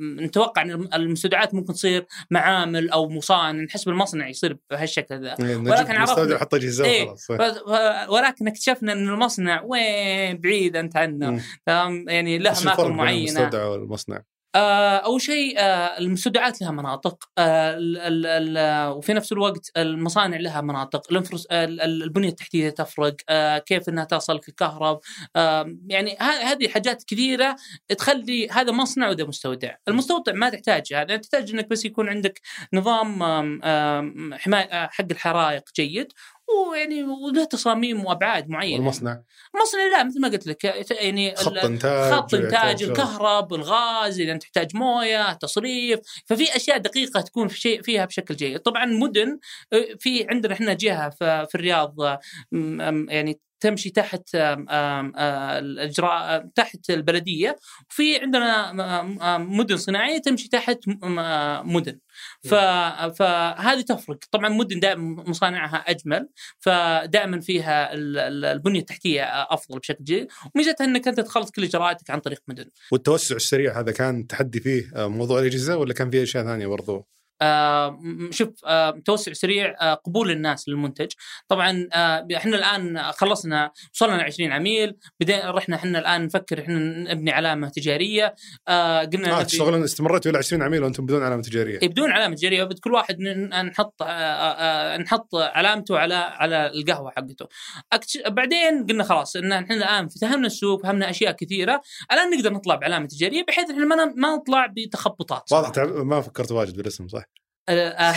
نتوقع إن المستودعات ممكن تصير معامل أو مصانع نحس بالمصنع يصير بهالشكل ذا ولكن ولكن عرفنا- حط اجهزه إيه. ف- ولكن اكتشفنا إن المصنع وين بعيد أنت عنه. تمام يعني له اماكن معينة المستودع والمصنع؟ آه، أول شيء آه، المستودعات لها مناطق آه، وفي نفس الوقت المصانع لها مناطق البنية التحتية تفرق كيف إنها توصلك الكهرب يعني هذه حاجات كثيرة تخلي هذا مصنع وذا مستودع. المستودع ما تحتاج هذا تحتاج إنك بس يكون عندك نظام حمايه حق الحرائق جيد ويعني وله تصاميم وأبعاد معينة. والمصنع. المصنع لا مثل ما قلت لك يعني خط إنتاج خط إنتاج الكهرب الغاز إذا تحتاج موية تصريف. ففي أشياء دقيقة تكون في شيء فيها بشكل جيد. طبعا مدن آه، في عندنا إحنا جهة في الرياض آه، يعني تمشي تحت الاجراء تحت البلدية. وفي عندنا مدن صناعية تمشي تحت مدن. ف... فهذه تفرق. طبعا مدن دائما مصانعها أجمل فدائما فيها ال- ال- البنية التحتية أفضل بشكل جيد. وميزتها إنك أنت تخلص كل إجراءاتك عن طريق مدن. والتوسع السريع هذا كان تحدي فيه موضوع الأجهزة ولا كان فيه أشياء ثانية برضو؟ آه، شوف آه، توسع سريع آه، قبول الناس للمنتج طبعا آه، إحنا الآن خلصنا وصلنا ل 20 عميل بدينا رحنا إحنا الآن نفكر إحنا نبني علامة تجارية آه، قلنا نبي- تشتغلون استمرتوا إلى 20 عميل وأنتم بدون علامة تجارية بدون علامة تجارية كل واحد نحط آه، آه، نحط علامته على على القهوة حقته. بعدين قلنا خلاص إن إحنا الآن فهمنا السوق فهمنا أشياء كثيرة الآن نقدر نطلع بعلامة تجارية بحيث إحنا ما نطلع بتخبطات واضح. ما فكرت واجد بالاسم صح؟ آه، آه،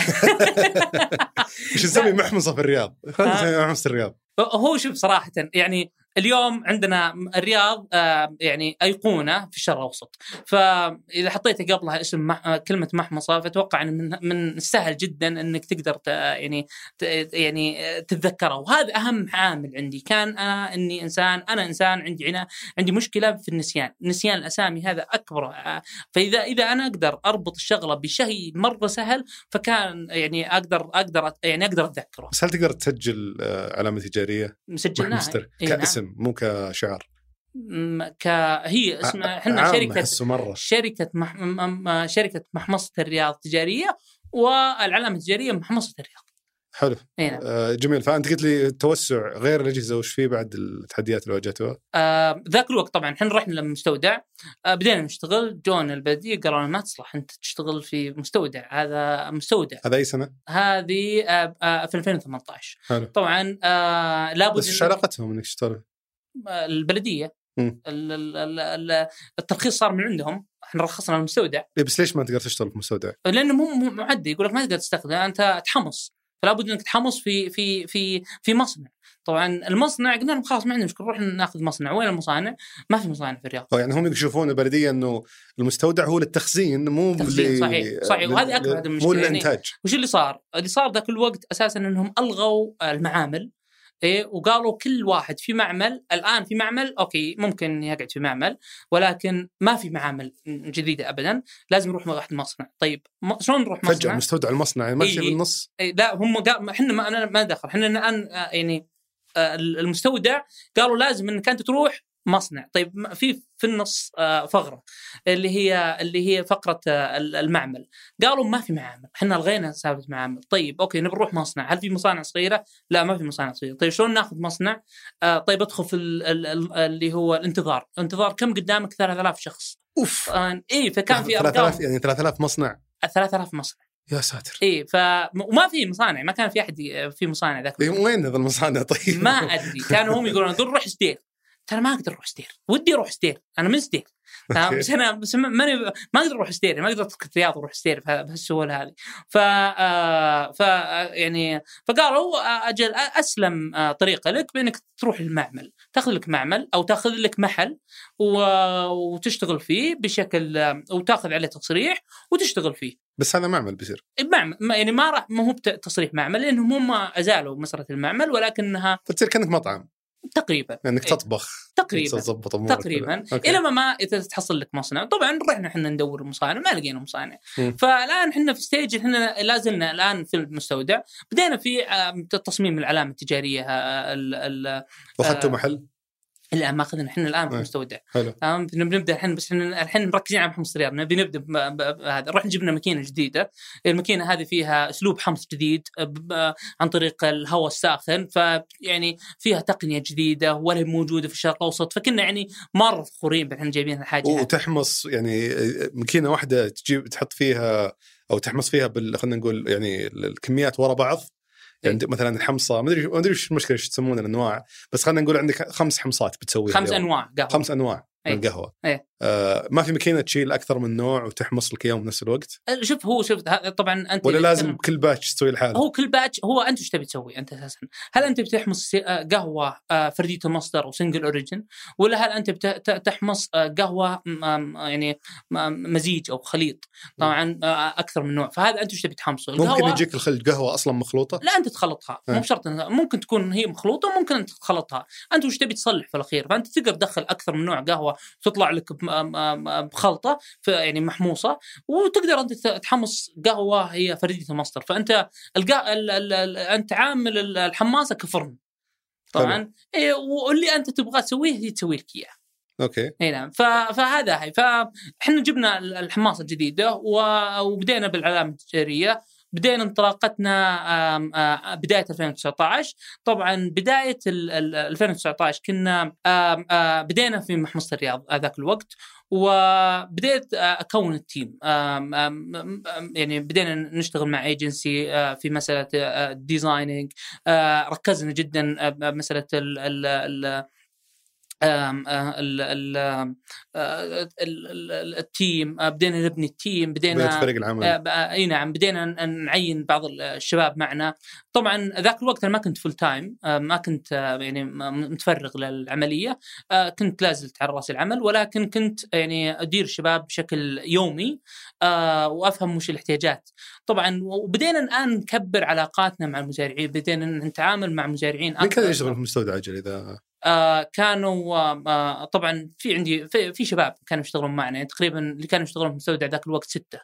نسمي محمصة في الرياض؟ نسمي محمصة الرياض. هو شوف صراحة يعني اليوم عندنا الرياض آه، يعني أيقونة في الشرق الأوسط. فإذا حطيت قبلها اسم مح... آه، كلمة محمصة فأتوقع إن من من السهل جدا إنك تقدر ت... يعني ت... يعني تتذكره. وهذا أهم عامل عندي. كان أنا إني إنسان أنا إنسان عندي عنا عندي مشكلة في النسيان. نسيان الأسامي هذا أكبر آه، فاذا إذا أنا أقدر أربط الشغلة بشيء مرة سهل فكان يعني أقدر أقدر يعني أقدر أتذكره. بس هل تقدر تسجل علامة تجارية؟ مسجلناها. نعم. كاسم مو كشعار ك هي اسمها إحنا شركة مرة. شركة مح... شركة محمصة الرياض التجارية والعلامة التجارية محمصة الرياض. حلو. نعم. آه، جميل. فأنت قلت لي التوسع غير الأجهزة وش فيه بعد التحديات اللي واجهتوها؟ آه ذاك الوقت طبعا إحنا رحنا للمستودع آه بدينا نشتغل. جونا البلديه قالوا ما تصلح أنت تشتغل في مستودع. هذا مستودع. هذا أي سنة؟ هذه آه آه في 2018 حلو. طبعا آه لابد بس إيش علاقتهم إنك تشتغل؟ البلدية. الترخيص صار من عندهم. إحنا رخصنا المستودع. إيه بس ليش ما تقدر تشتغل في مستودع؟ لأنه هم معدي. يقول لك ما تقدر تستخدم أنت تحمص. فلا بد إنك تحمص في في في في مصنع. طبعا المصنع قلنا لهم خلاص ما عندنا مشكلة نروح ناخذ مصنع. وين المصانع؟ ما في مصانع في الرياض. أو يعني هم يشوفون البلدية إنه المستودع هو للتخزين مو تخزين، ل- صحيح، صحيح، وهذه ل- هذه مو يعني للإنتاج. وش اللي صار؟ اللي صار ذاك الوقت أساسا إنهم ألغوا المعامل. إيه وقالوا كل واحد في معمل الآن في معمل أوكي ممكن يقعد في معمل ولكن ما في معامل جديدة ابدا لازم نروح واحد مصنع طيب شلون نروح فجأة مصنع؟ مستودع المصنع يعني ما في إيه. بالنص إيه، لا هم قال إحنا ما أنا ما دخل إحنا الآن آه، يعني آه، المستودع قالوا لازم إنك أنت تروح مصنع. طيب في في النص آه، فقرة اللي هي اللي هي فقرة آه، المعمل. قالوا ما في معامل إحنا الغينا سالفة معامل طيب أوكي نبي نروح مصنع. هل في مصانع صغيرة؟ لا ما في مصانع صغيرة. طيب شلون ناخذ مصنع؟ آه، طيب أدخل في ال- ال- ال- اللي هو الانتظار. الانتظار كم قدامك؟ 3000 شخص. أوف. إيه فكان في 3000 ارقام يعني 3000 مصنع. 3000 مصنع. يا ساتر. إيه ف وما في مصانع. ما كان في أحد في مصانع ذاك إيه، وين هذا المصانع؟ طيب؟ ما أدري. كانوا هم يقولون قول روح سدير ترى ما أقدر أروح سدير ودي أروح سدير أنا من سدير. بس أنا بس ما- ماني ما أقدر أروح سدير ما أقدر اترك الرياض وأروح سدير بها- بهالسهولة هذه. ف آه، ف آه، يعني فقالوا آه، أجل أسلم طريقة لك بإنك تروح المعمل. تأخذ لك معمل أو تأخذ لك محل وتشتغل فيه بشكل وتأخذ عليه تصريح وتشتغل فيه. بس هذا معمل بيصير. معمل. يعني ما راح ما هو تصريح معمل لانهم هم أزالوا مسألة المعمل ولكنها فتصير كأنك مطعم. تقريبا. انك إيه. تطبخ. تقريبا. تظبط أمورك تقريبا. إلى ما ما تحصل لك مصنع. طبعا رحنا إحنا ندور مصانع. ما لقينا مصانع. مم. فالآن إحنا في ستيج إحنا لا زلنا الآن في المستودع. بدينا في تصميم العلامة التجارية آه، ال- ال- آه، محل؟ الآن ماخذنا إحنا الآن في إيه. المستودع حلو. تمام؟ بنبدا الحين بس إحنا الحين مركزين على حمص الرياض نبي نبدأ بهذا رحنا جبنا ماكينة جديدة. الماكينة هذه فيها أسلوب حمص جديد عن طريق الهواء الساخن فيعني فيها تقنية جديدة ولا موجودة في الشرق الأوسط فكنا يعني مرة فخورين إحنا جايبين الحاجة. وتحمص يعني ماكينة واحدة تجيب تحط فيها أو تحمص فيها بال خلينا نقول يعني الكميات ورا بعض. يعني عندك مثلا الحمصة ما أدري ما أدري إيش المشكلة إيش تسمون الأنواع بس خلينا نقول عندك خمس حمصات بتسويها خمس اليوم. أنواع قهوة خمس أنواع من إيه. القهوة إيه. آه ما في ماكينة تشيل أكثر من نوع وتحمص لك إياهم بنفس الوقت؟ شوف هو شوف طبعا أنت ولا لازم كل batch تسوي لحاله؟ هو كل batch هو أنت إيش تبي تسوي أنت أساسا؟ هل أنت بتحمص آه، قهوة فرديه المصدر و single origin ولا هل أنت بت- ت- تحمص آه، قهوة يعني مزيج أو خليط؟ طبعا أكثر من نوع. فهذا أنت إيش تبي تحمصه؟ ممكن يجيك الخل قهوة أصلا مخلوطة؟ لا أنت تخلطها. إيه. مو بشرط ممكن تكون هي مخلوطة وممكن أنت تخلطها. أنت وش تبي تصلح في الأخير؟ فأنت تقدر تدخل أكثر من نوع قهوة وتطلع لك بخلطة يعني محموصة وتقدر أنت تحمص قهوة هي فردية المصدر. فأنت القا... ال... ال... ال... أنت عامل ال- الحماصة كفرن. طبعا. إيه واللي أنت تبغى تسويه هي تسوي لك إياه. okay. إي نعم. فهذا هي فاحنا جبنا ال- الحماصة الجديدة وبدينا بالعلامة التجارية. بدينا انطلاقتنا بداية 2019 طبعا بداية ال- ال- 2019 كنا بدينا في محمصة الرياض ذاك الوقت وبديت أكون ال team. يعني بدينا نشتغل مع ايجنسي في مسألة ال designing ركزنا جدا ال ال team آه، بدينا نبني ال team بدينا فريق العمل. آه، إي نعم بدينا نعين بعض الشباب معنا. طبعا ذاك الوقت أنا ما كنت full time ما كنت آه، يعني متفرغ للعملية آه، كنت لازلت على رأس العمل ولكن كنت يعني أدير الشباب بشكل يومي آه، وأفهم وش الاحتياجات. طبعا وبدينا الآن نكبر علاقاتنا مع المزارعين بدينا نتعامل مع مزارعين من كان. يشتغل في مستودع أجل إذا آه كانوا آه طبعا في عندي في, في شباب كانوا يشتغلون معنا يعني تقريبا اللي كانوا يشتغلون في المستودع ذاك الوقت ستة.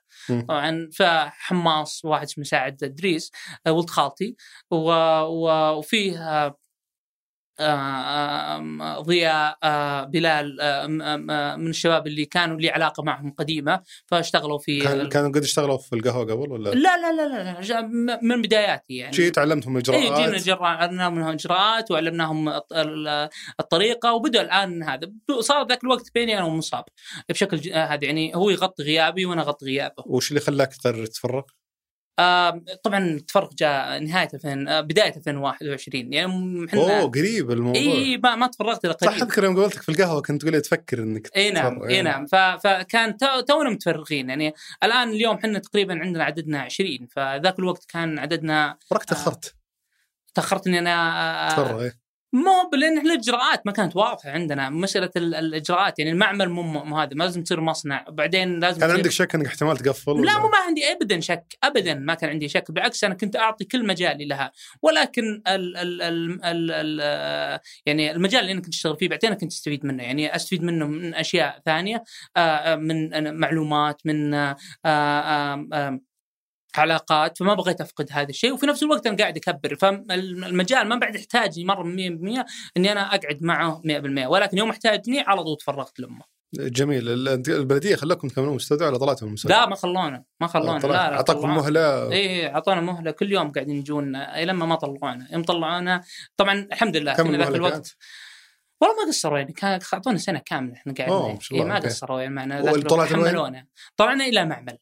طبعا فحماص واحد اسمه سعد ادريس آه ولد خالتي وفيه آه ضياء آه، بلال آه، من الشباب اللي كانوا لي علاقة معهم قديمة فاشتغلوا في كان كانوا قد اشتغلوا في القهوة قبل ولا لا لا لا لا, من بداياتي يعني شيء تعلمتهم اي جينا اجراءات جرا علمناهم إجراءات وعلمناهم الط- ال- الطريقة وبدأ الآن هذا صار ذاك الوقت بيني أنا ومصاب بشكل آه، هذا يعني هو يغطي غيابي وأنا أغطي غيابه. وش اللي خلاك تقرر تتفرق؟ آه طبعا التفرق جاء نهاية 2000 آه بداية 2021 يعني إحنا أوه قريب الموضوع إي ما, ما تفرغت الا صح قليل أذكر يوم قابلتك في القهوة كنت تقول لي تفكر إنك إي نعم. إي نعم فكان تو- تونا متفرغين يعني الآن اليوم إحنا تقريبا عندنا عددنا 20 فذاك الوقت كان عددنا وراك تأخرت تأخرت إني أنا آه، تفرغ إيه. مو لأن إحنا الإجراءات ما كانت واضحة عندنا مساله ال- الإجراءات يعني المعمل مو مو هذا ما لازم تصير مصنع بعدين لازم كان عندك شك إنك احتمال تقفل لا؟ مو ما عندي ابدا شك ابدا ما كان عندي شك بالعكس أنا كنت أعطي كل مجالي لها ولكن ال ال ال ال ال يعني المجال اللي أنا كنت أشتغل فيه بعدين كنت أستفيد منه يعني أستفيد منه من أشياء ثانية آه، آه، من معلومات من آه، علاقات فما بغيت أفقد هذا الشيء وفي نفس الوقت أنا قاعد أكبر. فالمجال ما بعد يحتاجني مرة 100% إني أنا أقعد معه 100% ولكن يوم احتاجني على طول تفرغت لأمه. جميل. ال- البلدية خلاكم تكملون مستودع ولا طلعتوا من المستودع؟ لا ما خلونا ما خلونا لا لا أعطاكم. مهلة. إيه أعطونا مهلة. كل يوم قاعدين يجون إيه لما ما طلعونا. يوم طلعونا طبعا الحمد لله كم ذاك الوقت كانت؟ والله ما قصروا يعني كان أعطونا سنة كاملة إحنا قاعدين. إيه ما. قصروا يعني معنا طلعتوا؟ حملونا. طلعنا إلى معمل.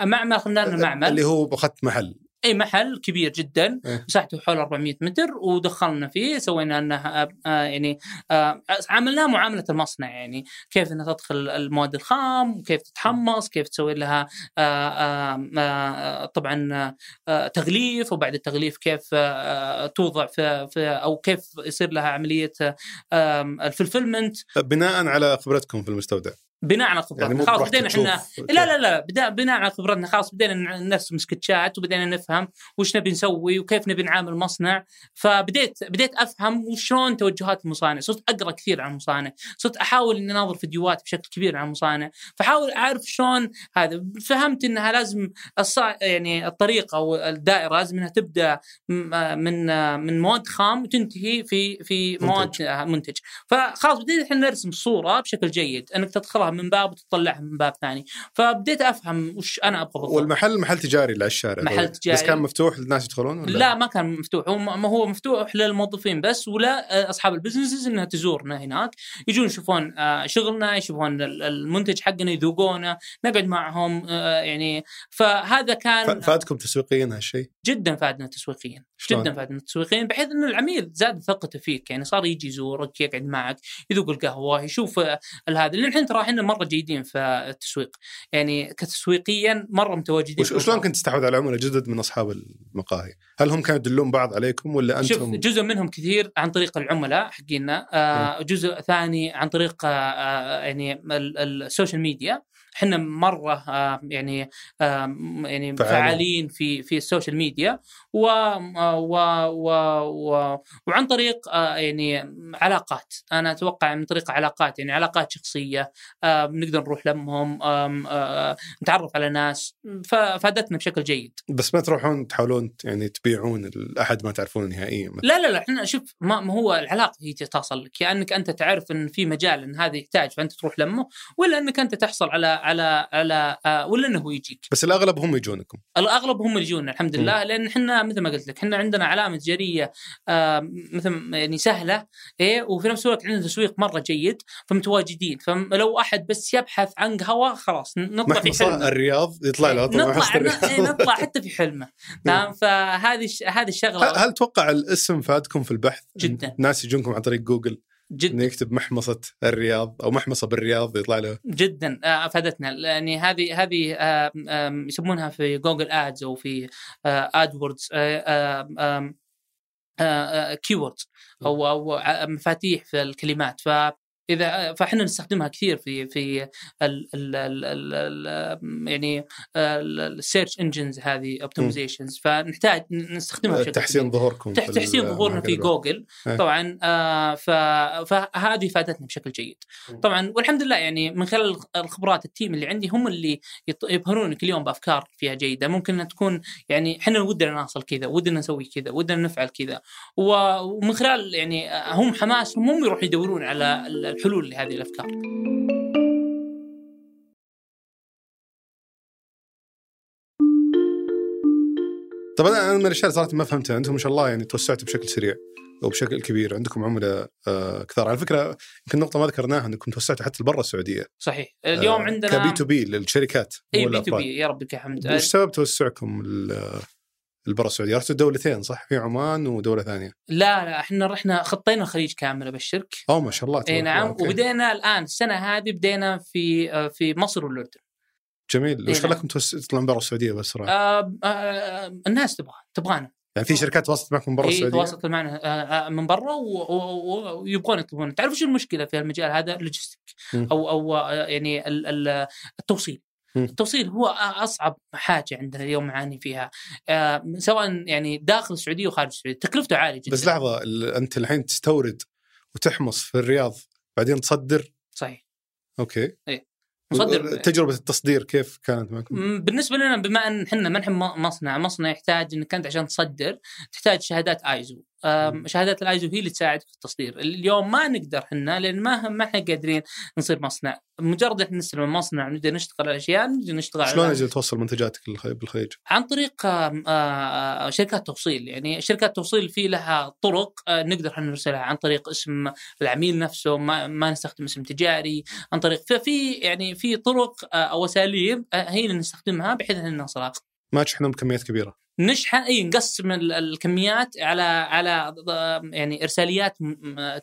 معمل أخذنا لنا معمل. اللي هو اخذت محل. أي محل كبير جدا. إيه. مساحته حول 400 متر ودخلنا فيه سوينا انه آه، آه، يعني آه، عاملناه معاملة المصنع يعني كيف انها تدخل المواد الخام وكيف تتحمص كيف تسوي لها طبعا تغليف وبعد التغليف كيف توضع في, في أو كيف يصير لها عملية الفلفلمنت. بناء على خبرتكم في المستودع بناء على خبراتنا. يعني خلاص بدينا إحنا لا لا لا بدا بناء على خبراتنا. خلاص بدينا نرسم سكتشات وبدينا نفهم وش نبي نسوي وكيف نبي نعامل مصنع. فبديت بديت أفهم وشلون توجهات المصانع. صرت أقرأ كثير عن المصانع. صرت أحاول إني أناظر فيديوهات بشكل كبير عن المصانع. فحاول أعرف شلون هذا. فهمت إنها لازم الصا... يعني الطريقة أو الدائرة لازم إنها تبدأ من من مواد خام وتنتهي في في مواد منتج. منتج, منتج. فخلاص بدينا إحنا نرسم الصورة بشكل جيد. أنك تدخلها من باب وتطلعها من باب ثاني فبديت أفهم وش أنا أبغى بالضبط. والمحل محل تجاري اللي على الشارع محل طبعاً. تجاري. بس كان مفتوح للناس يدخلون ولا لا ما كان مفتوح هو ما هو مفتوح للموظفين بس ولا أصحاب البزنسز إنها تزورنا هناك يجون يشوفون آه، شغلنا يشوفون ال- المنتج حقنا يذوقونه نقعد معهم آه، يعني فهذا كان فادكم تسويقيا هالشيء جدا فادنا تسويقيا؟ جدا فادنا تسويقيا بحيث إن العميل زاد ثقته فيك يعني صار يجي يزورك يقعد معك يذوق القهوة يشوف آه، هذا لأن إحنا ترى إحنا مرة جيدين في التسويق. يعني كتسويقيا مرة متواجدين وشلون. كنت تستحوذ على عملاء جدد من أصحاب المقاهي؟ هل هم كانوا يدلون بعض عليكم ولا شوف أنتم؟ جزء منهم كثير عن طريق العملاء حقينا آه جزء ثاني عن طريق آه آه، يعني ال- ال- ال social media إحنا مرة آه يعني آه يعني فعالين. فعالين في في ال social media و و و و وعن طريق آه يعني علاقات. أنا أتوقع من طريق علاقات يعني علاقات شخصية آه بنقدر نروح لمهم آه نتعرف على ناس. ففادتنا بشكل جيد. بس ما تروحون تحاولون يعني تبيعون الاحد ما تعرفونه نهائيا مثلاً؟ لا لا لا إحنا شوف ما ما هو العلاقة هي تصل لك. يا أنك أنت تعرف إن في مجال إن هذا يحتاج فأنت تروح لمه ولا أنك أنت تحصل على على على آه ولا إنه هو يجيك؟ بس الأغلب هم يجونكم. الأغلب هم اللي يجونا الحمد لله لأن إحنا مثل ما قلت لك إحنا عندنا علامة تجاريه آه مثل يعني سهلة إيه وفي نفس الوقت عندنا تسويق مرة جيد فمتواجدين. فلو أحد بس يبحث عن قهوة خلاص نطلع في حلمه. الرياض يطلع له طبعاً نطلع. إيه، نطلع حتى في حلمه. تمام؟ فهذه هذه الشغلة. هل هل تتوقع الاسم فادكم في البحث؟ جداً. ناس يجونكم عن طريق جوجل؟ جدا إنه يكتب محمصة الرياض أو محمصة بالرياض يطلع له. جدا آه، أفادتنا. يعني هذه هذه آه، يسمونها في Google Ads أو في AdWords keywords أو أو مفاتيح في الكلمات. ف إذا فإحنا نستخدمها كثير في في ال ال ال ال يعني ال search engines هذه optimizations فنحتاج نستخدمها بشكل تحسين. ظهوركم تحسين ظهورنا في. جوجل إيه. طبعا آه. فهذه فادتنا بشكل جيد. طبعا والحمد لله يعني من خلال الخ- الخبرات ال team اللي عندي هم اللي يط- يبهروني كل يوم بأفكار فيها جيدة ممكن تكون يعني إحنا ودنا نوصل كذا ودنا نسوي كذا ودنا نفعل كذا ومن خلال يعني آه، هم حماسهم هم يروحوا يدورون على الحلول لهذه الأفكار. طبعا أنا من الأشياء اللي صراحة ما فهمتها. أنتم ما شاء الله يعني توسعتوا بشكل سريع وبشكل كبير. عندكم عملاء آه كثار. على فكرة يمكن نقطة ما ذكرناها أنكم توسعتوا حتى لبرا السعودية. صحيح. اليوم آه عندنا ك B to B للشركات اي B to. B. يا رب لك الحمد وش سبب توسعكم ال- البرا السعودية؟ رحتوا دولتين صح؟ في عمان ودولة ثانية. لا لا إحنا رحنا خطينا الخليج كامل أبشرك اوه ما شاء الله إي نعم أوكي. وبدينا الآن السنة هذه بدينا في آه، في مصر والاردن جميل وش نعم. خلاكم تطلعون برا السعودية بسرعة؟ آه آه الناس تبغى تبغانا يعني في شركات تواصلت معكم برا إي السعودية؟ تواصلت معنا آه آه من برا ويبغون يطلبون تعرف شو المشكلة في المجال هذا الـ logistic مم. أو أو يعني ال- ال- التوصيل. التوصيل هو أصعب حاجة عندنا اليوم نعاني فيها. آه سواء يعني داخل السعودية وخارج السعودية تكلفته عالية جدا. بس لحظة أنت الحين تستورد وتحمص في الرياض بعدين تصدر؟ صحيح. أوكي. نصدر تجربة التصدير كيف كانت معكم؟ بالنسبة لنا بما إن إحنا ما نحن مصنع مصنع يحتاج إنك أنت عشان تصدر تحتاج شهادات آيزو. شهادات الآيزو هي اللي تساعدك في التصدير. اليوم ما نقدر إحنا لأن ما ما إحنا قادرين نصير مصنع. مجرد إحنا نستلم المصنع ونبدا نشتغل على أشياء نبدأ نشتغل شلون أجل توصل منتجاتك بالخليج؟ عن طريق شركات توصيل. يعني شركات توصيل في لها طرق نقدر إحنا نرسلها. عن طريق اسم العميل نفسه ما, ما نستخدم اسم تجاري. عن طريق ففي يعني في طرق أو اساليب هي اللي نستخدمها بحيث ان نوصلها ما تشحنون بكميات كبيرة. نشحن إي نقسم ال- الكميات على على يعني إرساليات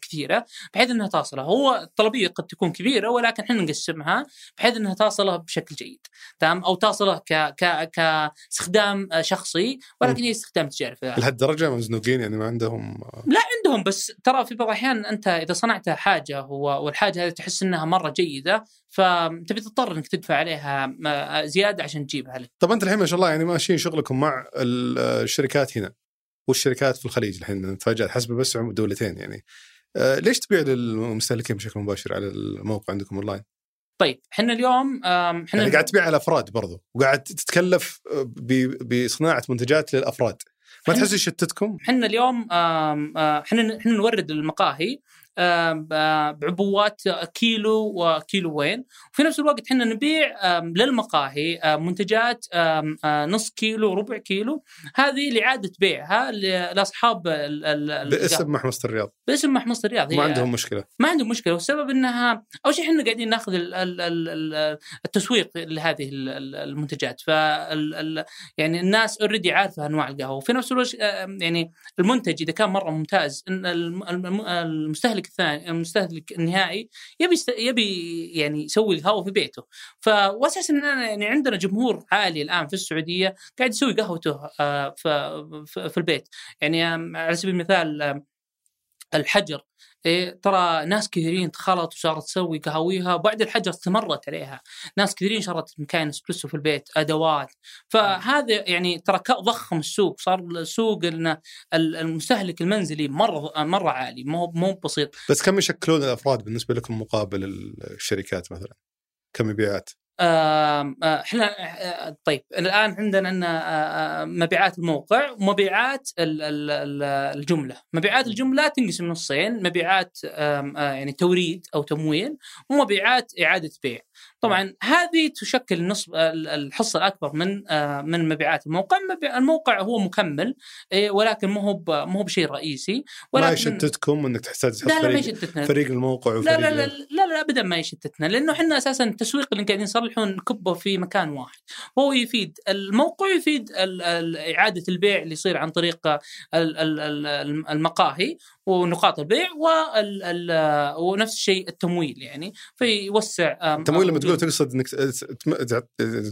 كثيرة بحيث إنها تصله. هو الطلبية قد تكون كبيرة ولكن إحنا نقسمها بحيث إنها تصله بشكل جيد تمام؟ أو تصله ك ك كاستخدام شخصي ولكن هي استخدام تجاري. لهالدرجة مزنوقين يعني ما عندهم لا عندهم بس ترى في بعض الأحيان أنت إذا صنعت حاجة والحاجة هذه تحس إنها مرة جيدة فتبي تضطر إنك تدفع عليها م- زيادة عشان تجيبها لك. طب أنت الحين ما شاء الله يعني ماشيين شغلكم مع ال- الشركات هنا والشركات في الخليج الحين تفاجأت حسب بس دولتين يعني آه، ليش تبيع للمستهلكين بشكل مباشر على الموقع عندكم أونلاين؟ طيب إحنا اليوم إحنا يعني قاعد تبيع على الافراد برضو وقاعد تتكلف ب- بصناعة منتجات للأفراد ما تحس يشتتكم؟ إحنا اليوم آه، إحنا إحنا نورد المقاهي بعبوات كيلو وكيلوين. وفي نفس الوقت إحنا نبيع للمقاهي منتجات آه، نص كيلو ربع كيلو. هذه لإعادة بيعها ل- لأصحاب ال- ال- ال- باسم محمصه الرياض. باسم محمصه الرياض ما عندهم مشكلة. ما عندهم مشكلة. والسبب إنها أول شيء إحنا قاعدين ناخذ ال- ال- ال- ال- التسويق لهذه ال- ال- المنتجات. ف يعني الناس اوريدي عارفة أنواع القهوة. وفي نفس الوقت آه، يعني المنتج إذا كان مرة ممتاز إن الم- الم- المستهلك الثاني المستهلك النهائي يبي يبي يعني يسوي القهوة في بيته. أنا يعني عندنا جمهور عالي الآن في السعودية قاعد يسوي قهوته آه، في البيت. يعني على سبيل المثال الحجر. إيه ترى ناس كثيرين دخلت وصارت تسوي قهاويها وبعد الحجر استمرت عليها ناس كثيرين شرت مكان اسبريسو في البيت أدوات فهذا يعني ترى ضخم السوق صار السوق المستهلك المنزلي مرة مرة عالي مو مو بسيط بس كم يشكلون الأفراد بالنسبة لكم مقابل الشركات مثلا؟ كم مبيعات؟ آه، إحنا آه، طيب الآن عندنا إن آه، مبيعات الموقع ومبيعات ال- ال- ال- الجملة، مبيعات الجملة تنقسم نصين، مبيعات يعني توريد أو تمويل ومبيعات إعادة بيع. طبعا هذه تشكل نصف ال- الحصة الأكبر من آه، من مبيعات الموقع، الموقع هو مكمل إيه، ولكن ما هو ما هو بشيء رئيسي. ما ولكن يشتتكم إنك تحتاج تحط لا لا ما فريق, يشتتنا. فريق الموقع لا وفريق لا لا لا لا ابدا ما يشتتنا لأنه إحنا أساسا التسويق اللي قاعدين نصلحه نكبه في مكان واحد. وهو يفيد الموقع يفيد إعادة البيع اللي يصير عن طريق ال- ال- ال- المقاهي. ونقاط البيع ال- ونفس الشيء التمويل يعني. فيوسع التمويل لما تقول تقصد إنك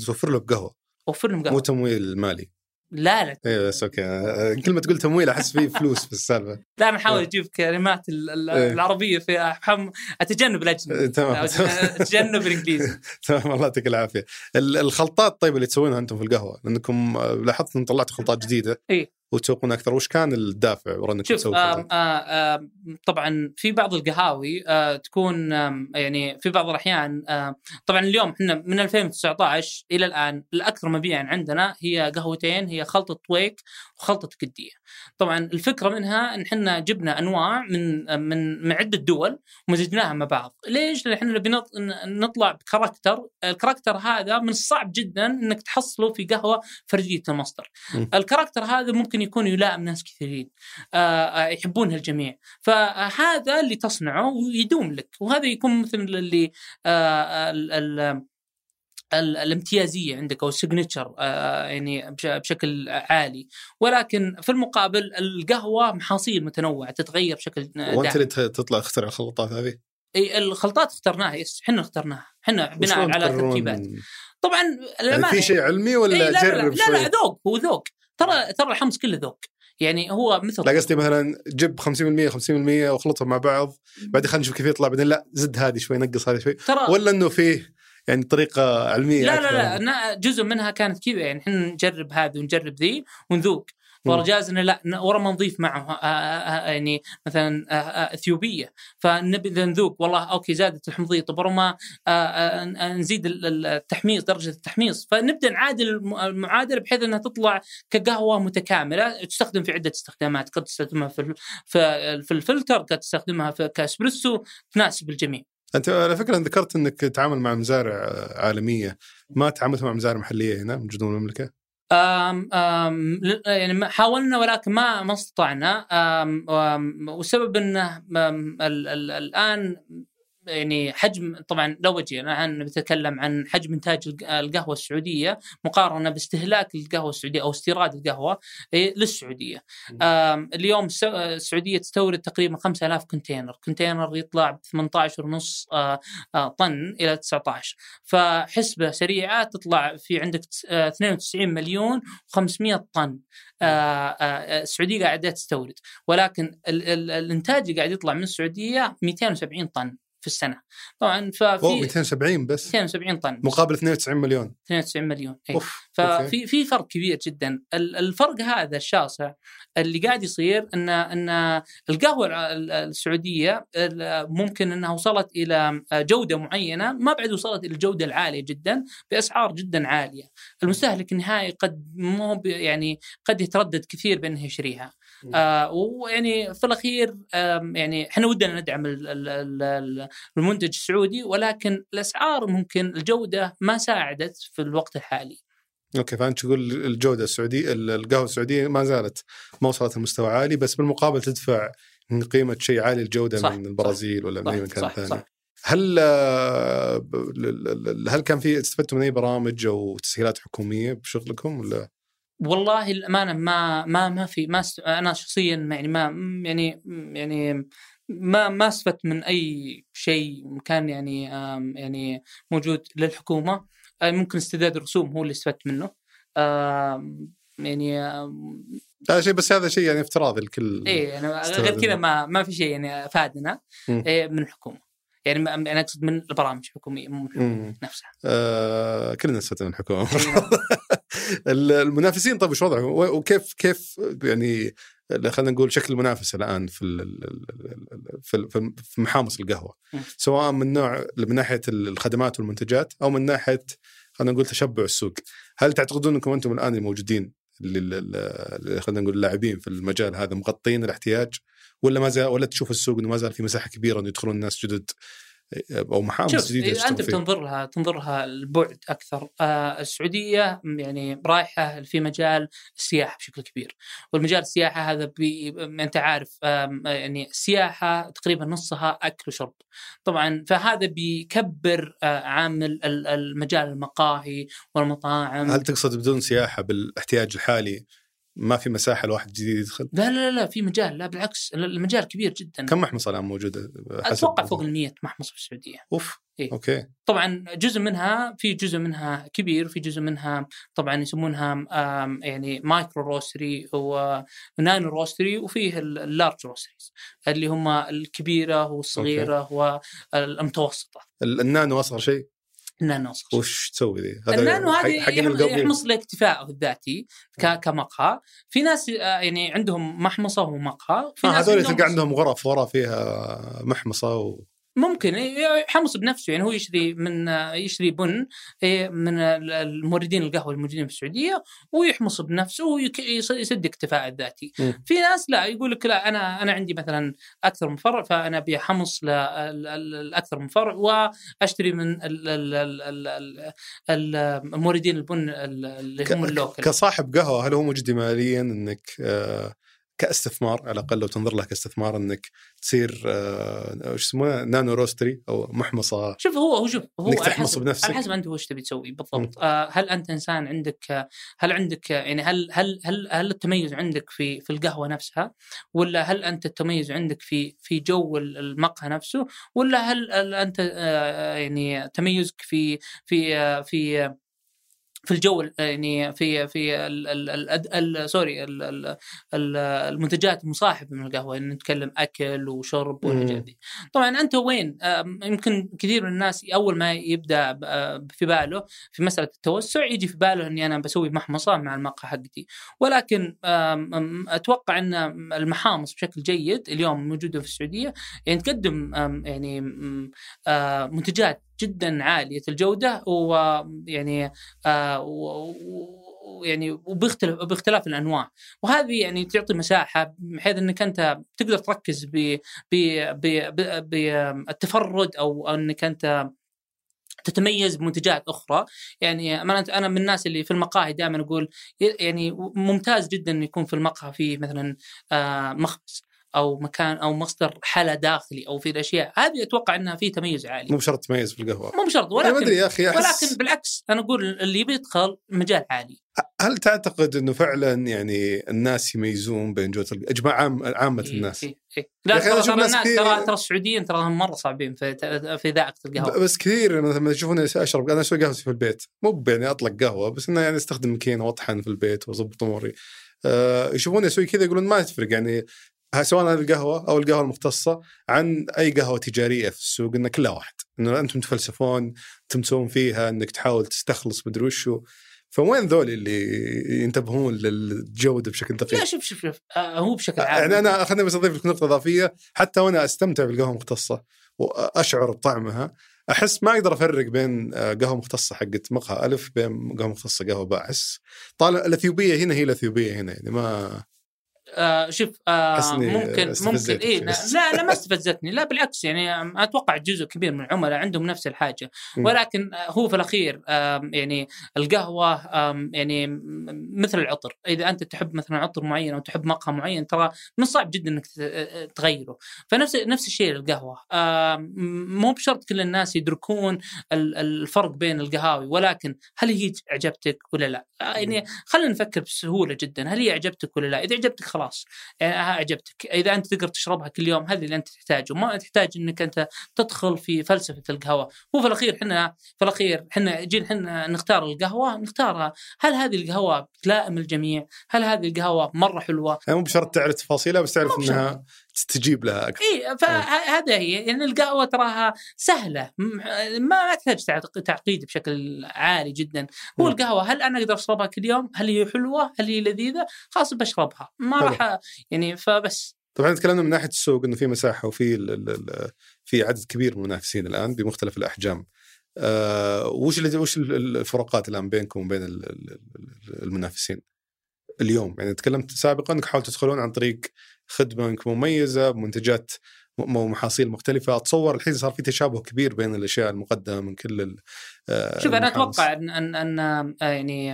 توفر له بقهوه وفر لهم مو قهوه تمويل مالي. لا لا. أيوه بس أوكي. آه، كل ما تقول تمويل أحس في فلوس في السالفة. لا أنا أحاول إيه. أجيب كلمات إيه. العربية في أحم... أتجنب الأجنبي. إيه، تمام. أتجنب الإنجليزي. تمام. الله يعطيك العافية. ال- الخلطات طيب اللي تسوونها أنتم في القهوة؟ لأنكم آه، لاحظت إن طلعتوا خلطات جديدة. إيه. وتسوقون أكثر وش كان الدافع ورا إنك شوف آم خلطات؟ آم طبعا في بعض القهاوي آه تكون يعني في بعض الأحيان آه طبعا اليوم إحنا من 2019 إلى الآن الأكثر مبيعا عندنا هي قهوتين هي خلطة ويك وخلطة قدية. طبعا الفكرة منها إن إحنا جبنا أنواع من من من عدة دول ومزجناها مع بعض. ليش؟ لأن إحنا نبي نط- نطلع ب character، ال character هذا من الصعب جدا إنك تحصله في قهوة فرديه المصدر. ال character هذا ممكن يكون يلائم ناس كثيرين. آه، آه، يحبونها الجميع فهذا اللي تصنعه ويدوم لك وهذا يكون مثل اللي آه، ال- ال- ال- الامتيازية عندك أو ال signature يعني بش- بشكل عالي. ولكن في المقابل القهوة محاصيل متنوعة تتغير بشكل وأنت اللي تطلع تخترع الخلطات هذه؟ أي الخلطات اخترناها yes إحنا اخترناها. إحنا بناء على ترتيبات. طبعا يعني في شيء علمي ولا لا لا لا, جرب لا, شوي؟ لا ذوق هو ذوق. ترى ترى الحمص كله ذوق. يعني هو مثل لا قصدي مثلا جيب 50% 50% واخلطهم مع بعض. بعدين خلينا نشوف كيف يطلع. بعدين لا زد هذه شوي نقص هذه شوي. ترى ولا إنه فيه يعني طريقة علمية لا؟ لا لا جزء منها كانت كذا يعني إحنا نجرب هذه ونجرب ذي ونذوق. مم. ورا جازنا لا ورا ما نضيف معه آه، آه، آه، يعني مثلا إثيوبية. فنبي نذوق والله أوكي زادت الحمضية. طب ورا ما نزيد ال- ال- التحميص درجة التحميص. فنبدأ نعادل الم- المعادلة بحيث إنها تطلع كقهوة متكاملة. تستخدم في عدة استخدامات. قد تستخدمها في في الفلتر قد تستخدمها في كاسبريسو تناسب الجميع. أنت على فكرة ذكرت إنك تتعامل مع مزارع عالمية. ما تعاملت مع مزارع محلية هنا من جنوب المملكة؟ آم ل- يعني حاولنا ولكن ما ما استطعنا. والسبب إنه الآن يعني حجم طبعا لو أجي الآن بتكلم عن حجم إنتاج الق- القهوة السعودية مقارنة باستهلاك القهوة السعودية أو استيراد القهوة إيه، للسعودية. اليوم الس- السعودية تستورد تقريبا 5000 container، container يطلع ب 18 ونص طن إلى 19 فحسبة سريعة تطلع في عندك تس- آه، 92 مليون و500 طن. آه، آه، السعودية قاعدة تستورد. ولكن ال- ال- الإنتاج اللي قاعد يطلع من السعودية 270 طن. في السنة طبعا ففي 270 بس 270 طن مقابل 92 مليون 92 مليون أي. أوف أوكي. ففي في فرق كبير جدا ال- الفرق هذا الشاسع اللي قاعد يصير إن إن القهوة السعودية ال- ممكن إنها وصلت إلى جودة معينة ما بعد وصلت إلى الجوده العالية جدا بأسعار جدا عالية المستهلك النهائي قد مو يعني قد يتردد كثير بأنه يشتريها. آه ويعني في الأخير يعني إحنا ودنا ندعم ال- ال- ال- ال- المنتج السعودي ولكن الأسعار ممكن الجودة ما ساعدت في الوقت الحالي. أوكي فأنت تقول الجودة السعوديه القهوة السعودية ما زالت ما وصلت لمستوى عالي بس بالمقابل تدفع من قيمة شيء عالي الجودة صح، من البرازيل ولا من أي صح مكان صح, ثاني. صح. هل آه، هل كان في استفدتوا من أي برامج أو تسهيلات حكومية بشغلكم ولا؟ والله الأمانة ما ما ما في ما است... أنا شخصيا يعني ما يعني يعني ما ما استفدت من أي شيء كان يعني يعني موجود للحكومة آه، ممكن استرداد الرسوم هو اللي استفدت منه يعني هذا شيء بس هذا شيء يعني افتراضي الكل إيه يعني غير كذا. ما ما في شيء يعني فادنا. إيه من الحكومة يعني أنا أقصد من البرامج الحكومية مو من الحكومة. نفسها آه كلنا نستفيد من الحكومة المنافسين طيب إيش وضعهم؟ وكيف كيف يعني خلينا نقول شكل المنافسه الآن في في في محامص القهوة. سواء من نوع من ناحية الخدمات والمنتجات أو من ناحية خلينا نقول تشبع السوق. هل تعتقدون أنكم أنتم الآن الموجودين خلينا نقول اللاعبين في المجال هذا مغطين الاحتياج؟ ولا ما زال ولا تشوف السوق إنه ما زال في مساحة كبيرة انه يدخلون ناس جدد أو شوف جديدة إذا أنت؟ بتنظر لها تنظر لها البعد أكثر. آه السعودية يعني رايحة في مجال السياحة بشكل كبير. والمجال السياحة هذا بي أنت عارف آم، يعني السياحة تقريبا نصها أكل وشرب. طبعا فهذا بيكبر آه عامل ال- المجال المقاهي والمطاعم. هل تقصد بدون سياحة بالاحتياج الحالي؟ ما في مساحة الواحد جديد يدخل؟ لا لا لا في مجال. لا بالعكس المجال كبير جدا. كم محمصة الآن موجودة؟ أتوقع فوق ال 100 محمص في السعودية. أوف إيه. أوكي. طبعا جزء منها في جزء منها كبير في جزء منها طبعا يسمونها يعني micro roastery و nano roastery وفيه ال- ال large roasteries اللي هم الكبيرة والصغيرة والمتوسطة. ال- النانو أصغر شيء؟ النانو. وش تسوي ذي؟ النانو هذه. يحمص لاكتفائه الذاتي ك- كمقهى في ناس آه، يعني عندهم محمصة ومقهى في آه ناس هذول تلقى عندهم غرف ورا فيها محمصة و... ممكن يحمص بنفسه يعني هو يشتري من يشتري بن إيه، من الموردين القهوة الموجودين في السعوديه ويحمص بنفسه ويسد اكتفاء الذاتي. في ناس لا يقول لك لا أنا أنا عندي مثلا أكثر من فرع فأنا أبي أحمص لاكثر من فرع وأشتري من ال- ال- ال- ال- ال- ال- الموردين البن اللي هم اللوكل. كصاحب قهوة هل هو مجدي ماليا إنك آه كاستثمار على الأقل لو تنظر له كاستثمار إنك تصير آه وش يسمونه nano roastery أو محمصة. شوف هو هو شوف هو على تحمص حسب بنفسك. على حسب أنت وش تبي تسوي بالضبط. آه هل أنت إنسان عندك هل عندك يعني هل هل هل هل التميز عندك في في القهوة نفسها؟ ولا هل أنت التميز عندك في في جو ال- المقهى نفسه؟ ولا هل, هل أنت آه يعني تميزك في في آه في آه في الجو ال- يعني في في ال ال ال ال سوري ال ال ال المنتجات المصاحبة من القهوة يعني نتكلم أكل وشرب والحاجات دي. طبعا أنت وين؟ آم، يمكن كثير من الناس أول ما يبدأ آه، في باله في مسألة التوسع يجي في باله إني أنا بسوي محمصه مع المقهى حقتي، ولكن أتوقع إن المحامص بشكل جيد اليوم موجودة في السعودية يعني تقدم يعني آه، منتجات جدا عالية الجودة ويعني آه، و- و- يعني وباختلاف باختلاف الأنواع. وهذه يعني تعطي مساحة بحيث إنك أنت تقدر تركز ب بالتفرد أو إنك أنت تتميز بمنتجات أخرى. يعني أنا أنا من الناس اللي في المقاهي دائما أقول يعني ممتاز جدا يكون في المقهى في مثلا آه، مخبز. أو مكان أو مصدر حلا داخلي أو في الأشياء هذه أتوقع إنها في تميز عالي. مو بشرط تميز في القهوة. مو بشرط أنا ما ولكن أدري يا أخي أحس ولكن بالعكس أنا أقول اللي بيدخل مجال عالي. هل تعتقد إنه فعلا يعني الناس يميزون بين جوده إجماع عام عامة إيه، الناس؟ إيه، إيه. لا ترى ترى ناس الناس ترى ترى السعوديين تراهم مرة صعبين في في ذائقة القهوة. بس كثير لما يشوفوني اشرب أنا أسوي قهوتي في البيت. مو يعني أطلق قهوة بس إنه يعني أستخدم ماكينه وأطحن في البيت واضبط أموري. أه يشوفوني أسوي كذا يقولون ما تفرق يعني سواء هذه القهوة أو القهوة المختصة عن أي قهوة تجارية في السوق إنه كلها واحد. إنه أنتم تفلسفون أنتم تسوون فيها إنك تحاول تستخلص مدري وشو. فوين ذولي اللي ينتبهون للجوده بشكل دقيق؟ لا شوف شوف شوف. آه هو بشكل عام. يعني أنا خليني بس أضيف لك نقطة إضافية. حتى وأنا أستمتع بالقهوة المختصة وأشعر بطعمها أحس ما أقدر أفرق بين آه، قهوة مختصة حقت مقهى ألف بين قهوة مختصة قهوة باء احس طالع الأثيوبية هنا هي الأثيوبية هنا يعني ما آه شوف آه ممكن ممكن اي. لا, لا ما استفزتني لا بالعكس يعني أتوقع جزء كبير من العملاء عندهم نفس الحاجة. ولكن آه، هو في الأخير آم، يعني القهوة آم، يعني مثل العطر. إذا أنت تحب مثلا عطر معين أو تحب مقهى معين ترى من الصعب جدا إنك ت- تغيره. فنفس نفس الشيء للقهوة. آم، مو بشرط كل الناس يدركون ال- الفرق بين القهاوي ولكن هل هي عجبتك ولا لا؟ آه، يعني خلينا نفكر بسهولة جدا. هل هي عجبتك ولا لا؟ إذا عجبتك خلاص. يعني عجبتك إذا أنت تقدر تشربها كل يوم هذا اللي أنت تحتاجه. ما تحتاج إنك أنت تدخل في فلسفة القهوة. هو في الأخير إحنا في الأخير إحنا جينا إحنا نختار القهوة نختارها. هل هذه القهوة تلائم الجميع؟ هل هذه القهوة مرة حلوة؟ يعني مو بشرط تعرف تفاصيلها بس تعرف. إنها تستجيب لها أكثر. اي فهذا هي يعني القهوة تراها سهلة. م- ما تحتاج تعق- تعقيد بشكل عالي جدا. هو مم. القهوة هل أنا أقدر أشربها كل يوم؟ هل هي حلوة؟ هل هي لذيذة؟ خلاص بشربها. ما. راح يعني فبس. طبعا تكلمنا من ناحية السوق إنه في مساحة وفي في عدد كبير من المنافسين الآن بمختلف الأحجام. آه وش وش ال- ال- الفروقات الآن بينكم وبين ال- ال- ال- المنافسين؟ اليوم؟ يعني تكلمت سابقا انك حاولت تدخلون عن طريق خدمة مميزة بمنتجات ومحاصيل مختلفة أتصور الحين صار في تشابه كبير بين الأشياء المقدمة من كل آه، شوف أنا المحامص. أتوقع إن إن, أن آه، يعني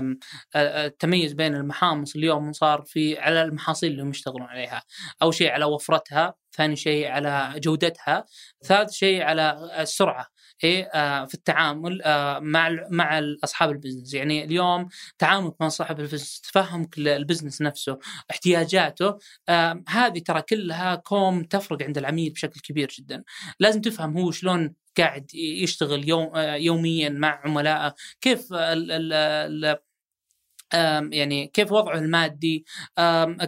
آه، التميز بين المحامص اليوم صار في على المحاصيل اللي هم يشتغلون عليها، أول شيء على وفرتها، ثاني شيء على جودتها، ثالث شيء على السرعة. إيه آه، في التعامل آه، مع مع أصحاب البزنس يعني اليوم تعاملك مع صاحب ال business تفهمك لل business نفسه احتياجاته آه، هذه ترى كلها كوم تفرق عند العميل بشكل كبير جدا. لازم تفهم هو شلون قاعد يشتغل يوم آه، يوميا مع عملائه كيف ال ال ال يعني كيف وضعه المادي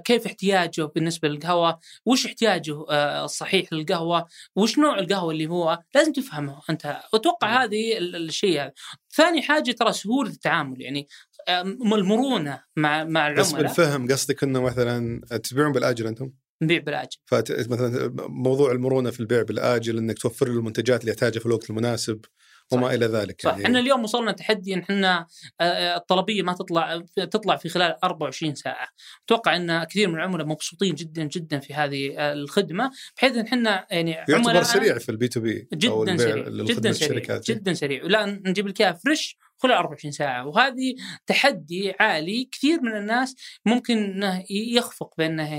كيف احتياجه بالنسبة للقهوة وش احتياجه آه، الصحيح للقهوة وش نوع القهوة اللي هو لازم تفهمه أنت. وأتوقع هذه ال- الشيء هذا. ثاني حاجة ترى سهولة التعامل يعني آم، المرونة مع مع بس العملاء. بالفهم قصدك إنه مثلا تبيعون بالآجل أنتم؟ نبيع بالآجل. فمثلا موضوع المرونة في البيع بالآجل إنك توفر له المنتجات اللي يحتاجها في الوقت المناسب. وما. إلى ذلك صح إحنا اليوم وصلنا تحدي ان إحنا آه، الطلبية ما تطلع تطلع في خلال 24 ساعة. أتوقع إن كثير من العملاء مبسوطين جدا جدا في هذه آه، الخدمة بحيث إن إحنا يعني يعتبر سريع في ال B2B جدا سريع جدا سريع جدا سريع. ولا نجيب لك اياها fresh خلال 24 ساعة. وهذه تحدي عالي كثير من الناس ممكن إنه يخفق بأنه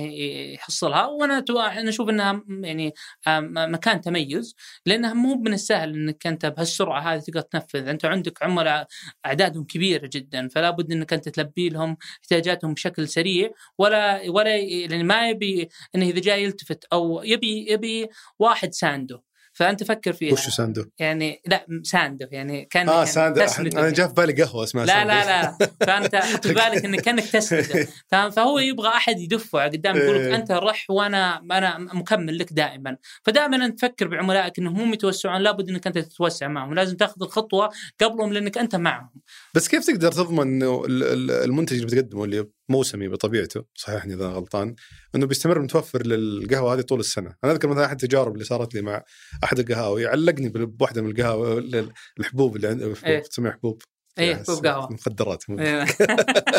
يحصلها. وأنا أنا أشوف إنها يعني آم، مكان تميز. لأنها مو من السهل إنك أنت بهالسرعة هذه تقدر تنفذ. أنت عندك عملاء أعدادهم كبيرة جدا فلا بد إنك أنت تلبي لهم احتياجاتهم بشكل سريع. ولا ولا يعني ما يبي إنه إذا جاي يلتفت أو يبي يبي واحد سانده فأنت فكر فيها. وش ساندو؟ يعني لا ساندو. يعني كان آه ساندو. أنا جاء في بالي قهوة اسمها لا ساندو. لا لا. فأنت حط في بالك إنك كأنك تسنده فهو يبغى أحد يدفه قدام يقول لك إيه. أنت رح وأنا أنا مكمل لك دائما. فدائما أنت تفكر بعملائك إنهم هم يتوسعون. لابد إنك أنت تتوسع معهم. لازم تاخذ الخطوة قبلهم لأنك أنت معهم. بس كيف تقدر تضمن إنه ال- ال- المنتج اللي بتقدمه اللي موسمي بطبيعته صححني إذا غلطان إنه بيستمر متوفر للقهوة هذه طول السنة، أنا أذكر مثلا أحد التجارب اللي صارت لي مع أحد القهاوي علقني بواحده من القهوه ال- الحبوب اللي عنده إيه. تسميها حبوب. يا حبوب قهوة. مخدرات إيه.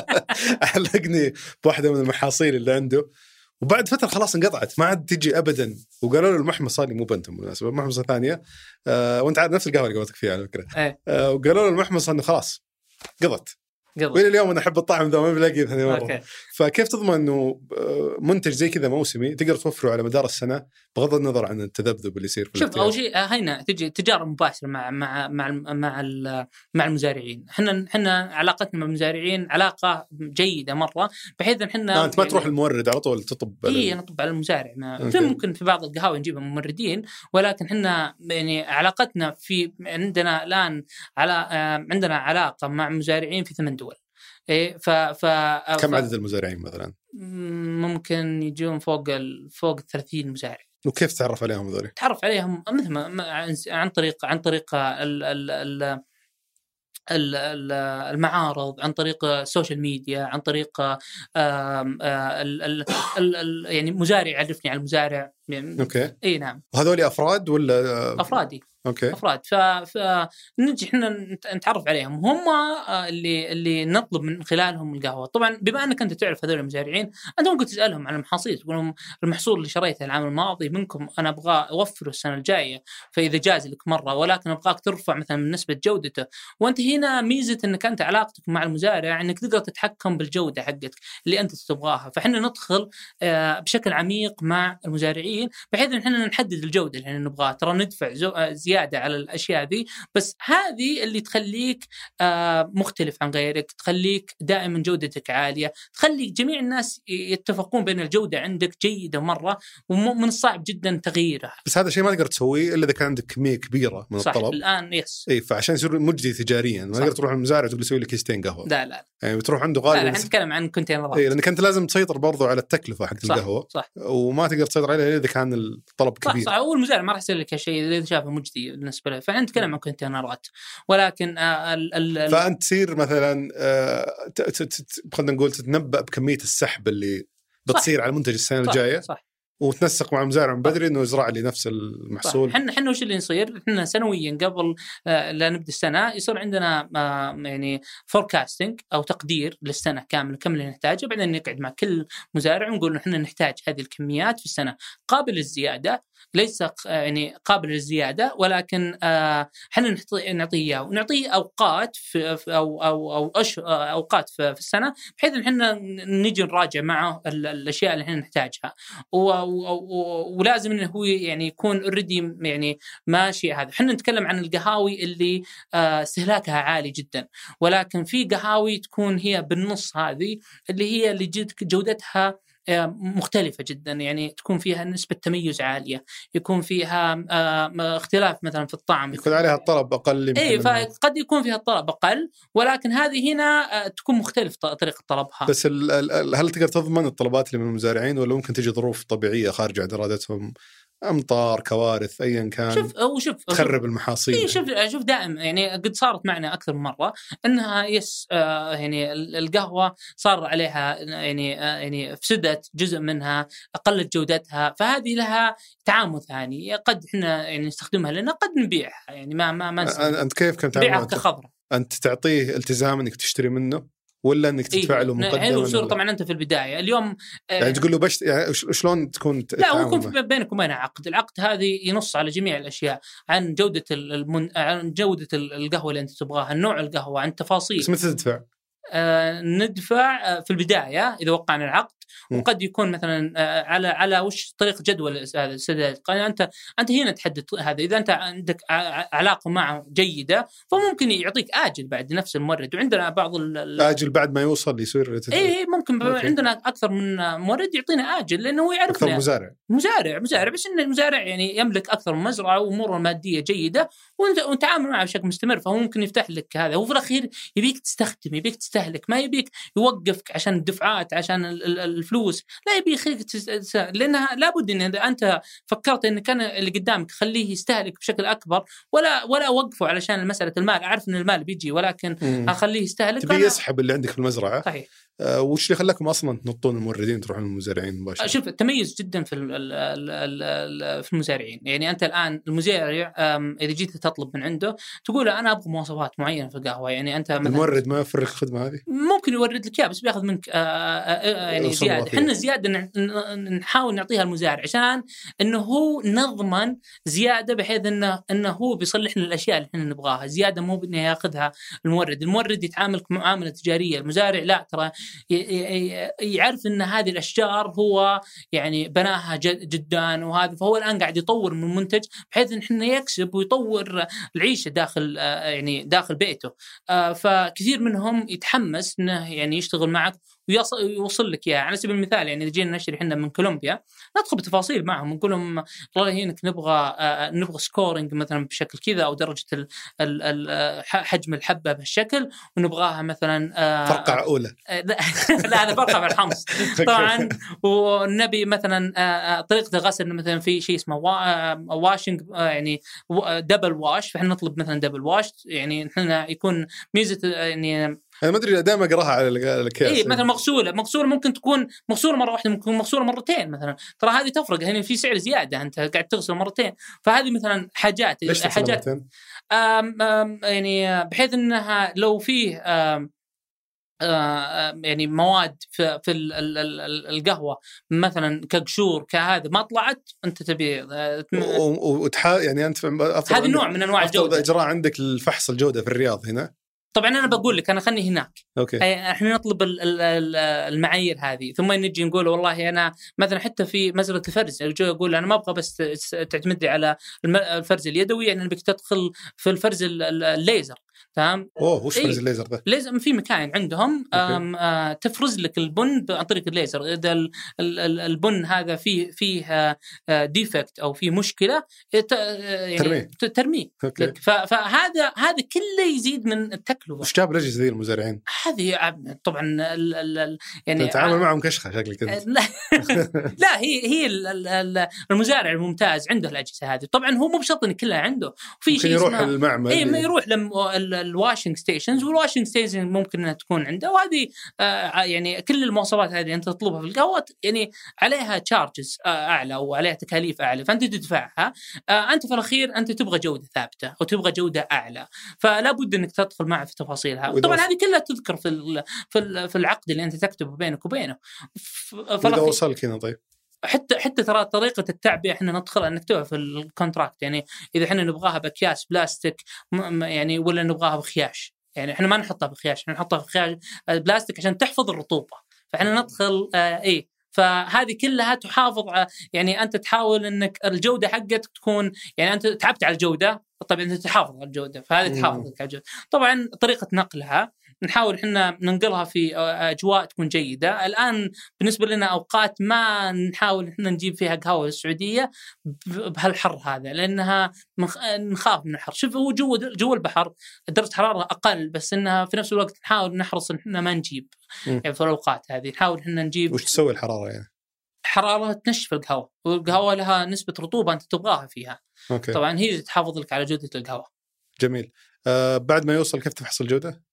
علقني بواحده من المحاصيل اللي عنده. وبعد فترة خلاص انقطعت ما عاد تجي ابدا. وقالوا له المحمصة اللي مو بنتم بالمناسبة محمصة ثانية. آه وأنت عارف نفس القهوة اللي قولتك فيها على فكرة. إيه. آه وقالوا له المحمصة إنه خلاص قضت. وإلى اليوم أنا أحب الطعم ذا ما بلاقيه ثاني مرة. أوكي. فكيف تضمن إنه آه، منتج زي كذا موسمي تقدر توفره على مدار السنة بغض النظر عن التذبذب اللي يصير في شوف؟ أول شيء آه، هنا تجي تجارة مباشرة مع مع مع مع مع المزارعين، إحنا إحنا علاقتنا مع المزارعين علاقة جيدة مرة بحيث إن إحنا آه أنت ما تروح المورد على طول تطب اي نطب على المزارع. ما أوكي. في ممكن في بعض القهاوي نجيبها موردين ولكن إحنا يعني علاقتنا في عندنا الآن على آه، عندنا علاقة مع مزارعين في ثمان دول إيه ف ف كم عدد المزارعين مثلا؟ ممكن يجون فوق ال... فوق 30 مزارع. وكيف تعرف عليهم هذول؟ تعرف عليهم مثل ما عن- طريق عن طريق ال ال ال ال- ال- المعارض عن طريق ال social media عن طريق ال- ال- ال- يعني مزارع يعرفني على المزارع. أوكي. إي نعم. وهذول أفراد ولا أفرادي. أوكي. أفراد. فنجي إحنا نت- نتعرف عليهم. هم آه، اللي اللي نطلب من خلالهم القهوة. طبعا بما إنك أنت تعرف هذول المزارعين انت ممكن تسألهم عن المحاصيل. تقول لهم المحصول اللي شريته العام الماضي منكم أنا أبغى أوفره السنة الجاية فإذا جاز لك مرة ولكن أبغاك ترفع مثلا من نسبة جودته. وأنت هنا ميزة إنك أنت علاقتك مع المزارع إنك تقدر تتحكم بالجودة حقتك اللي أنت تبغاها. فإحنا ندخل آه، بشكل عميق مع المزارعين بحيث إن إحنا نحدد الجودة اللي إحنا نبغاها. ترى ندفع آه، زيادة على الأشياء ذي. بس هذه اللي تخليك آه، مختلف عن غيرك تخليك دائما جودتك عالية تخلي جميع الناس يتفقون بأن الجودة عندك جيدة مرة ومن الصعب جدا تغييرها. بس هذا الشيء ما تقدر تسويه إلا إذا كان عندك كمية كبيرة من صح الطلب. الآن yes. إي فعشان يصير مجدي تجاريا. ما صح. تقدر تروح المزارع تقول له سوي لي كيستين قهوة. لا لا. يعني بتروح عنده لا, لا غالبا إحنا نتكلم عن container ات. إي لأنك أنت لازم تسيطر برضو على التكلفة حقت صح القهوة. صح. وما تقدر تسيطر عليها إذا كان الطلب صح كبير صح. هو المزارع ما راح يصير لك شيء إذا شافه مجدي. بالنسبة له. فاحنا نتكلم عن container ات ولكن آه، ال ال ال- فأنت تصير مثلا آه، خلينا نقول تتنبأ بكمية السحب اللي بتصير على المنتج السنة صح الجاية؟ صح. وتنسق مع المزارع من بدري إنه يزرع لي نفس المحصول. إحنا إحنا وش اللي يصير؟ إحنا سنويا قبل آه، لا نبدأ السنة يصير عندنا آه، يعني forecasting أو تقدير للسنة كامله كم اللي نحتاجه بعدين نقعد مع كل مزارع ونقول إحنا نحتاج هذه الكميات في السنة. قابل للزيادة ليس ق- يعني قابل للزيادة ولكن آه، إحنا نعطي- نعطيه إياه ونعطيه أوقات في أو أو أو آه، أوقات في السنة بحيث إن إحنا نجي نراجع معه ال- الأشياء اللي إحنا نحتاجها. و- و- و- ولازم إنه هو يعني يكون اوريدي يعني ماشي هذا. إحنا نتكلم عن القهاوي اللي آه، استهلاكها عالي جدا. ولكن في قهاوي تكون هي بالنص هذه اللي هي اللي جودتها مختلفة جدا. يعني تكون فيها نسبة تميز عالية يكون فيها آه، اختلاف مثلا في الطعم. يكون عليها الطلب أقل يمكن اي فقد يكون فيها الطلب أقل ولكن هذه هنا آه، تكون مختلف ط- طريقة طلبها. بس هل تقدر تضمن الطلبات اللي من المزارعين ولا ممكن تجي ظروف طبيعية خارجه عن إرادتهم أمطار كوارث ايا كان. شوف أو شوف تخرب المحاصيل إي شوف شوف دائم يعني قد صارت معنا أكثر من مرة إنها يس آه يعني ال- القهوة صار عليها يعني آه يعني فسدت جزء منها قلت جودتها فهذه لها تعامل ثاني. قد إحنا يعني نستخدمها لنا قد نبيعها يعني ما ما ما. أنت كيف كنت تعامل كخضرة. أنت تعطيه التزام إنك تشتري منه؟ ولا إنك تدفع له إيه. مقدما هي الأصول ولا- طبعا أنت في البداية اليوم آه، يعني تقول له بشت يعني شلون تكون لا هو يكون بينك وبينها عقد، العقد هذه ينص على جميع الأشياء عن جودة المن... عن جودة القهوة اللي أنت تبغاها، نوع القهوة، عن تفاصيل بس متى تدفع؟ آه ندفع آه في البداية إذا وقعنا العقد. وقد يكون مثلا آه على على وش طريقه جدول هذا السداد أنت أنت هنا تحدد هذا. إذا أنت عندك علاقة معه جيدة فممكن يعطيك آجل بعد نفس المورد. وعندنا بعض ال- آجل بعد ما يوصل يصير. اي ممكن أوكي. عندنا أكثر من مورد يعطينا آجل لأنه هو أكثر يعرفنا مزارع. مزارع مزارع. بس إن المزارع يعني يملك أكثر من مزرعة وأموره الماديه جيدة وأنت وتعامل معه بشكل مستمر. فهو ممكن يفتح لك هذا. وفي الأخير يبيك تستخدم يبيك تستهلك. ما يبيك يوقفك عشان الدفعات عشان ال- ال- الفلوس لا يبي يخليك لأنها لابد إن إذا أنت فكرت إن كان اللي قدامك خليه يستهلك بشكل أكبر ولا ولا اوقفه علشان مسألة المال أعرف إن المال بيجي ولكن مم. أخليه يستهلك تبي يسحب اللي عندك في المزرعة صحيح آه وش اللي خلاكم أصلا تنطون الموردين تروحون للمزارعين مباشرة؟ شوف التميز جدا في ال ال ال ال ال في المزارعين يعني أنت الآن المزارع إذا جيت تطلب من عنده تقول له أنا أبغى مواصفات معينة في القهوة يعني أنت مثلا المورد ما يوفر لك الخدمة هذه؟ ممكن يورد لك اياه بس بياخذ منك آه، آه، آه، يعني زيادة. إحنا ن- نحاول نعطيها المزارع عشان إنه هو نضمن زيادة بحيث انه إنه هو بيصلح لنا الأشياء اللي إحنا نبغاها. زيادة مو بإنه ياخذها المورد. المورد يتعامل معاملة تجارية. المزارع لا ترى يعرف إن هذه الأشجار هو يعني بناها جد- جدا وهذا فهو الآن قاعد يطور من المنتج بحيث إن إحنا يكسب ويطور العيشة داخل آه، يعني داخل بيته. آه، فكثير منهم يتحمس إنه يعني يشتغل معك ويوصل لك إياها. على سبيل المثال يعني إذا جينا نشتري إحنا من كولومبيا ندخل بتفاصيل معهم نقول لهم الله يهنيك نبغى آه، نبغى scoring مثلا بشكل كذا أو درجة ال ال ال آه، حجم الحبة بهالشكل ونبغاها مثلا آه، فرقعه أولى. آه، لا هذا فرقعة مع الحمص طبعا ونبي مثلا آه، آه، طريقة الغسل مثلا في شيء اسمه وا- آه، washing آه، يعني double wash فإحنا نطلب مثلا double wash يعني إحنا يكون ميزة آه، يعني أنا ما أدري دائما أقراها على ال- الاكياس اي مثلا مغسولة مغسولة ممكن تكون مغسولة مرة واحدة ممكن مغسولة مرتين مثلا. ترى هذه تفرق هنا في سعر زيادة أنت قاعد تغسل مرتين. فهذه مثلا حاجات ليش حاجات؟ آم آم يعني بحيث إنها لو فيه آم آم يعني مواد في, في ال- ال- ال- ال- القهوة مثلا كقشور كهذا ما طلعت أنت تبي آه، و- و- وتحا يعني أنت عندك- نوع من أنواع الجودة. إجراء عندك الفحص الجودة في الرياض هنا. طبعا أنا بقول لك أنا خلني هناك. أوكي. إحنا نطلب ال- ال- ال- المعايير هذه. ثم نجي نقول والله أنا مثلا حتى في مسألة الفرز جو يقول أنا ما أبغى بس ت- تعتمد لي على الفرز اليدوي يعني أنك تدخل في الفرز ال- ال- الليزر. تمام أوه وش. فرز الليزر ذا؟ ليزر في مكان عندهم أوكي. آم آه تفرز لك البن عن طريق الليزر إذا ال- ال- ال- البن هذا فيه فيه defect أو فيه مشكلة آه، يعني ترميه. ترميه فهذا هذا كله يزيد من التكلفة وش جاب الأجهزة ذي المزارعين؟ هذه طبعا ال ال ال يعني تتعامل معهم كشخة شكلك أنت لا لا هي هي ال- ال- ال- المزارع الممتاز عنده الأجهزة هذه طبعا هو مو بشرط إن كلها عنده في شيء يروح المعمل اي ما يروح لم الواشنج ستيشنز والواشنج ستيشن ممكن إنها تكون عنده. وهذه آه يعني كل المواصفات هذه أنت تطلبها في القهوة يعني عليها charges آه أعلى وعليها تكاليف أعلى فأنت تدفعها. آه أنت في الأخير أنت تبغى جودة ثابتة وتبغى جودة أعلى فلا بد إنك تدخل معه في تفاصيلها طبعا هذه كلها تذكر في في ال- في العقد اللي أنت تكتبه بينك وبينه. إذا وصلك هنا طيب. حتى حتى ترى طريقة التعبئه إحنا ندخلها نكتبها في ال contract يعني إذا إحنا نبغاها بأكياس بلاستيك يعني ولا نبغاها بخياش يعني إحنا ما نحطها بخياش إحنا نحطها في خياش بلاستيك عشان تحفظ الرطوبة فإحنا ندخل آه إيه فهذه كلها تحافظ على يعني أنت تحاول إنك الجودة حقتك تكون يعني أنت تعبت على الجودة طبعا أنت تحافظ على الجودة فهذه. تحافظ على الجودة طبعا طريقة نقلها نحاول إحنا ننقلها في آه، أجواء تكون جيدة. الآن بالنسبة لنا أوقات ما نحاول إحنا نجيب فيها قهوة السعودية بهالحر هذا لأنها نخاف من الحر. شوف هو جو جو البحر درجة حرارة أقل بس إنها في نفس الوقت نحاول نحرص إن إحنا ما نجيب. يعني في الأوقات هذه نحاول إحنا نجيب وش تسوي الحرارة يعني؟ حرارة تنشف القهوة. والقهوة لها نسبة رطوبة أنت تبغاها فيها. أوكي. طبعا هي اللي تحافظ لك على جودة القهوة. جميل. آه بعد ما يوصل كيف تفحص الجودة؟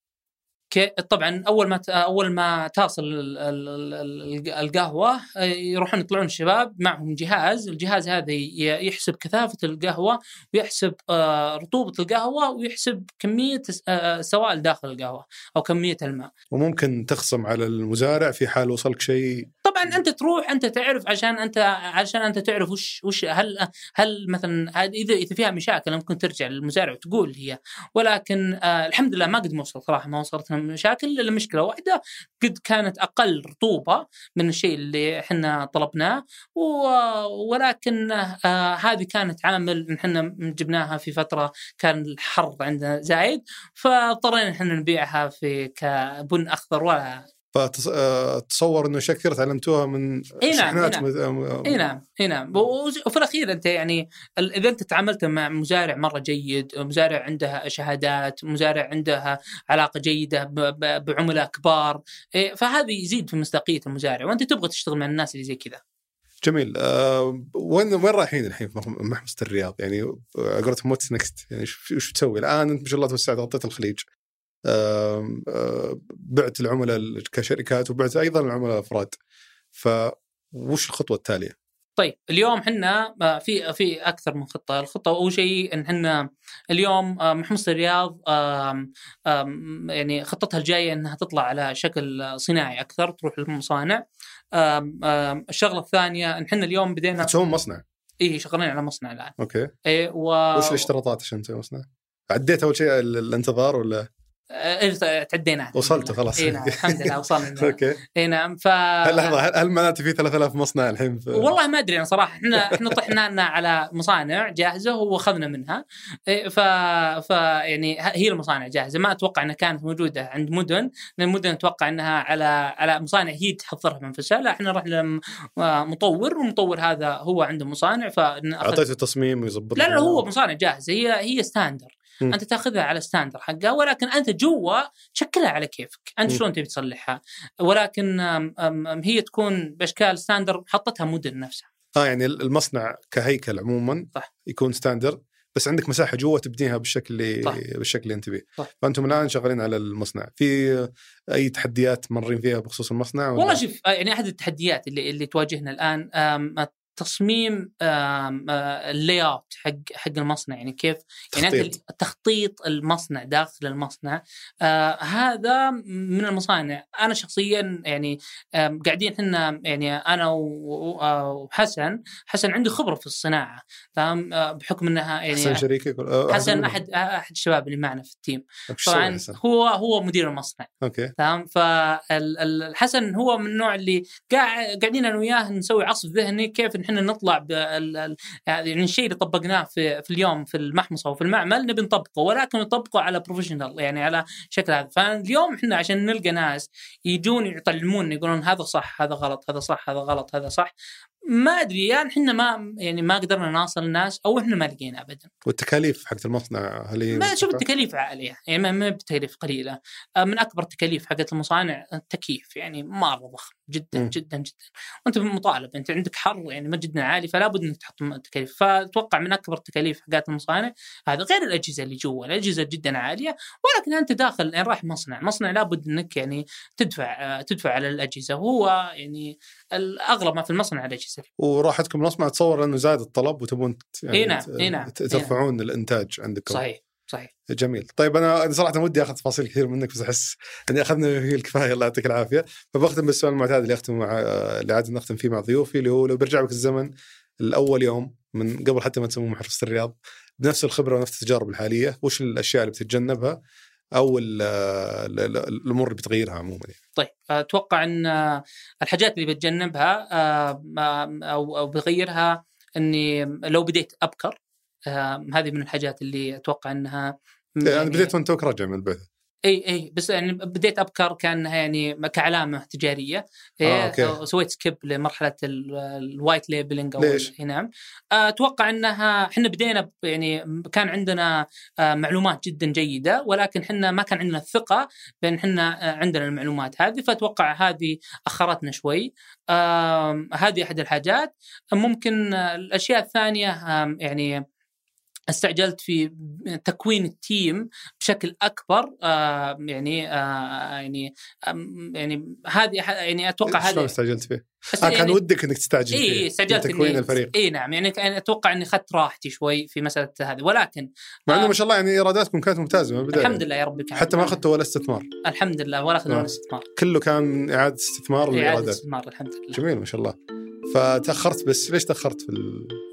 طبعا أول ما أول ما تصل ال- ال- ال- ال- القهوة آه، يروحون يطلعون الشباب معهم جهاز، الجهاز هذا يحسب كثافة القهوة ويحسب آه، رطوبة القهوة ويحسب كمية آه، سوائل داخل القهوة أو كمية الماء. وممكن تخصم على المزارع في حال وصلك شيء؟ طبعا أنت تروح أنت تعرف عشان أنت عشان أنت تعرف وش وش هل هل مثلا إذا إذا فيها مشاكل ممكن ترجع للمزارع وتقول هي. ولكن الحمد لله ما قد ما وصلت صراحة ما وصلتنا مشاكل الا مشكلة واحدة قد كانت أقل رطوبة من الشيء اللي إحنا طلبناه ولكن آه هذه كانت عامل إحنا جبناها في فترة كان الحر عندنا زايد فاضطرينا إحنا نبيعها في كبن أخضر ولا فتصور إنه اشياء كثير تعلمتوها من إي نعم، إي نعم. إي نعم إي نعم. وفي الأخير أنت يعني إذا أنت تعاملت مع مزارع مرة جيد مزارع عنده شهادات مزارع عنده علاقة جيدة بعملاء كبار فهذا يزيد في مصداقية المزارع. وأنت تبغى تشتغل مع الناس اللي زي كذا. جميل. آه وين وين رايحين الحين في مح- محمصة الرياض؟ يعني آه، قولتهم what's next. يعني وش تسوي؟ الآن أنت ما شاء الله توسعت غطيت الخليج. آه آه بعت العملاء كشركات وبعت أيضا العملاء الأفراد فوش الخطوة التالية؟ طيب اليوم إحنا آه، في في أكثر من خطة، الخطة أول شيء إن إحنا اليوم آه، محمصه الرياض يعني خطتها الجاية إنها تطلع على شكل صناعي أكثر تروح للمصانع. الشغلة الثانية إن إحنا اليوم بدينا تسوون مصنع اي شغالين على مصنع الآن. أوكي اي و وش الاشتراطات عشان تسوي مصنع؟ عديتوا أول شيء ال- الانتظار ولا تعدينا وصلتوا خلاص. إي نعم الحمد لله وصلنا. أوكي. إي نعم ف هل لحظة هل, هل معناته في 3000 مصنع الحين في والله ما أدري أنا صراحة. إحنا إحنا طحنا لنا على مصانع جاهزة وأخذنا منها. ف ف يعني هي المصانع جاهزة. ما أتوقع إنها كانت موجودة عند مدن. لأن المدن أتوقع إنها على على مصانع هي تحضرها بنفسها لا إحنا رحنا لمطور والمطور هذا هو عنده مصانع فنأخذ أعطيته تصميم ويظبط لا لا هو مصانع جاهزة. هي هي standard أنت تاخذها على standard حقها ولكن أنت جوا شكلها على كيفك أنت. شلون تبي تصلحها ولكن أم أم أم هي تكون بأشكال standard حطتها مدن نفسها آه يعني المصنع كهيكل عموما صح. يكون standard بس عندك مساحة جوا تبنيها بالشكل اللي صح. بالشكل اللي أنت تبيه صح. فأنتم الآن شغالين على المصنع في أي تحديات مرين فيها بخصوص المصنع ولا؟ والله شوف آه، يعني أحد التحديات اللي اللي تواجهنا الآن تصميم ال layout حق حق المصنع يعني كيف يعني تخطيط. تخطيط المصنع داخل المصنع آه هذا من المصانع أنا شخصيا يعني آم، قاعدين إحنا يعني أنا وحسن حسن عنده خبرة في الصناعة تمام آه، بحكم إنها يعني حسن شريكك آه، حسن؟ أحد أحد الشباب اللي معنا في ال team طبعا؟ هو هو مدير المصنع أوكي تمام فالحسن هو من النوع اللي قاعد قاعدين أنا وياه نسوي عصف ذهني كيف نحن نطلع بال يعني الشيء اللي طبقناه في في اليوم في المحمصة وفي المعمل نبي نطبقه ولكن نطبقه على professional يعني على شكل هذا. فاليوم إحنا عشان نلقى ناس يجون يطلعون يقولون هذا صح هذا غلط هذا صح هذا غلط هذا صح. ما أدري يعني إحنا ما يعني ما قدرنا نواصل الناس أو إحنا ما لقينا ابدا. والتكاليف حقت المصنع هل هي ما شوف؟ التكاليف عالية يعني ما- بتكاليف قليلة. آه، من أكبر التكاليف حقت المصانع التكييف يعني مرة ضخم. جدا مم. جدا جدا. وأنت مطالب أنت عندك حر يعني ما جدا عالي فلا بد إنك تحط تكاليف. فاتوقع من أكبر التكاليف حقت المصانع هذا غير الأجهزة اللي جوا. الأجهزة جدا عالية ولكن أنت داخل يعني رايح مصنع. مصنع لابد إنك يعني تدفع آه، تدفع على الأجهزة. وهو يعني الاغلب ما في المصنع الأجهزة. وراحتكم المصنع اتصور إنه زاد الطلب وتبون يعني إي نعم، نعم، إي ترفعون الإنتاج عندكم. صحيح. صحيح. جميل. طيب أنا صراحة ودي أخذ تفاصيل كثير منك بس أحس إني أخذنا فيه الكفاية. الله يعطيك العافية. فبختم بالسؤال المعتاد اللي اختم مع اللي عاده نختم فيه مع ضيوفي اللي هو لو بيرجع بك الزمن الأول يوم من قبل حتى ما تسموه محرصه الرياض بنفس الخبرة ونفس التجارب الحالية وش الأشياء اللي بتتجنبها أو ال- ال- ال- الأمور اللي بتغيرها عموما يعني. طيب أتوقع إن الحاجات اللي بتجنبها آه، أو أو بغيرها إني لو بديت أبكر هذه من الحاجات اللي أتوقع إنها أنا يعني- بديت وأنت توك راجع من البعثه إي إي بس يعني بديت أبكر كأنها يعني كعلامة تجارية. آه، إيه أوكي. سويت skip لمرحلة ال- ال white labeling أو ليش؟ نعم. أتوقع إنها إحنا بدينا يعني كان عندنا آه، معلومات جدا جيدة ولكن إحنا ما كان عندنا الثقة بان إحنا آه، عندنا المعلومات هذه فأتوقع هذه أخرتنا شوي. هذه أحد الحاجات. ممكن آه، الأشياء الثانية يعني استعجلت في تكوين ال team بشكل أكبر آه يعني آه يعني يعني هذه يعني أتوقع شلون هذه استعجلت فيه؟ آه كان يعني ودك إنك تستعجل إي فيه اي استعجلت تكوين إني- الفريق. إي نعم يعني كان أتوقع إني اخذت راحتي شوي في مسألة هذه ولكن مع إنه آه، ما شاء الله يعني إيراداتكم كانت ممتازة من البداية. الحمد لله يا كان حتى ما أخذتوا ولا استثمار. الحمد لله ولا أخذنا آه. ولا استثمار. كله كان من إعادة استثمار إعادة استثمار الحمد لله. جميل ما شاء الله. فتأخرت بس ليش تأخرت في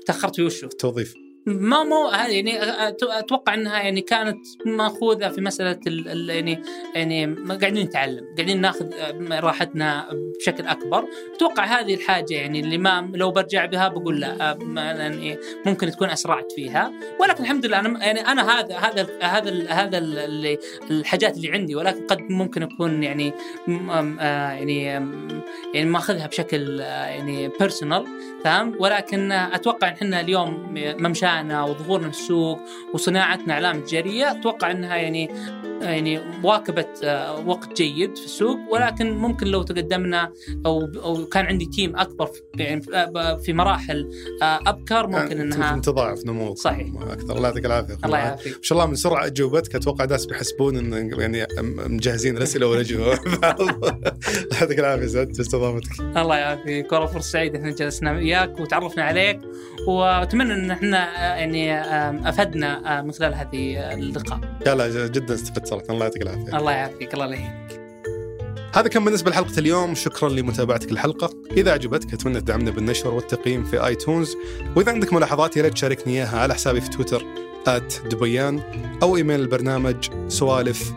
تأخرت في وشو؟ التوظيف؟ ما مو يعني أتوقع إنها يعني كانت مأخوذة في مسألة ال ال يعني يعني قاعدين نتعلم قاعدين ناخذ راحتنا بشكل أكبر. أتوقع هذه الحاجة يعني اللي ما لو برجع بها بقول لا ما- يعني ممكن تكون أسرعت فيها. ولكن الحمد لله أنا يعني أنا هذا هذا هذا هذا اللي الحاجات اللي عندي ولكن قد ممكن أكون يعني آه يعني يعني ماخذها بشكل آه يعني personal تمام ولكن أتوقع إن إحنا اليوم ممشانا وظهورنا في السوق وصناعتنا علامة تجارية أتوقع إنها يعني يعني واكبت آه، وقت جيد في السوق ولكن ممكن لو تقدمنا أو أو كان عندي team أكبر في- يعني في- في مراحل آه، أبكر ممكن يعني إنها تضاعف نمو صحيح. أكثر. الله يعطيك العافية. الله. يعافيك. ما شاء الله من سرعة أجوبتك أتوقع الناس بيحسبون إن يعني مجهزين الأسئلة والاجوبه الله يعطيك العافية سعدت باستضافتك. الله يعافيك. والله فرصة سعيدة إحنا جلسنا وياك وتعرفنا عليك وأتمنى إن إحنا آه، يعني آه، أفدنا آه، من خلال هذه آه، اللقاء. لا لا جدا استفدت. صراحة الله يعطيك العافية. الله يعافيك الله يهينك هذا كان بالنسبة لحلقة اليوم. شكرا لمتابعتك الحلقة. إذا عجبتك أتمنى تدعمنا بالنشر والتقييم في آيتونز. وإذا عندك ملاحظات يا ريت تشاركني إياها على حسابي في تويتر دبيان أو إيميل البرنامج سوالف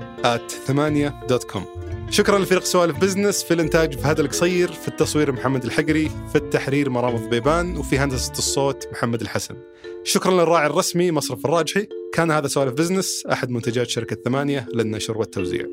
ثمانية dot com شكرا لفريق سوالف بزنس في الإنتاج فهد القصير في التصوير محمد الحقري في التحرير مرام الضبيبان وفي هندسة الصوت محمد الحسن. شكرا للراعي الرسمي مصرف الراجحي. كان هذا سوالف بزنس أحد منتجات شركة ثمانية للنشر والتوزيع.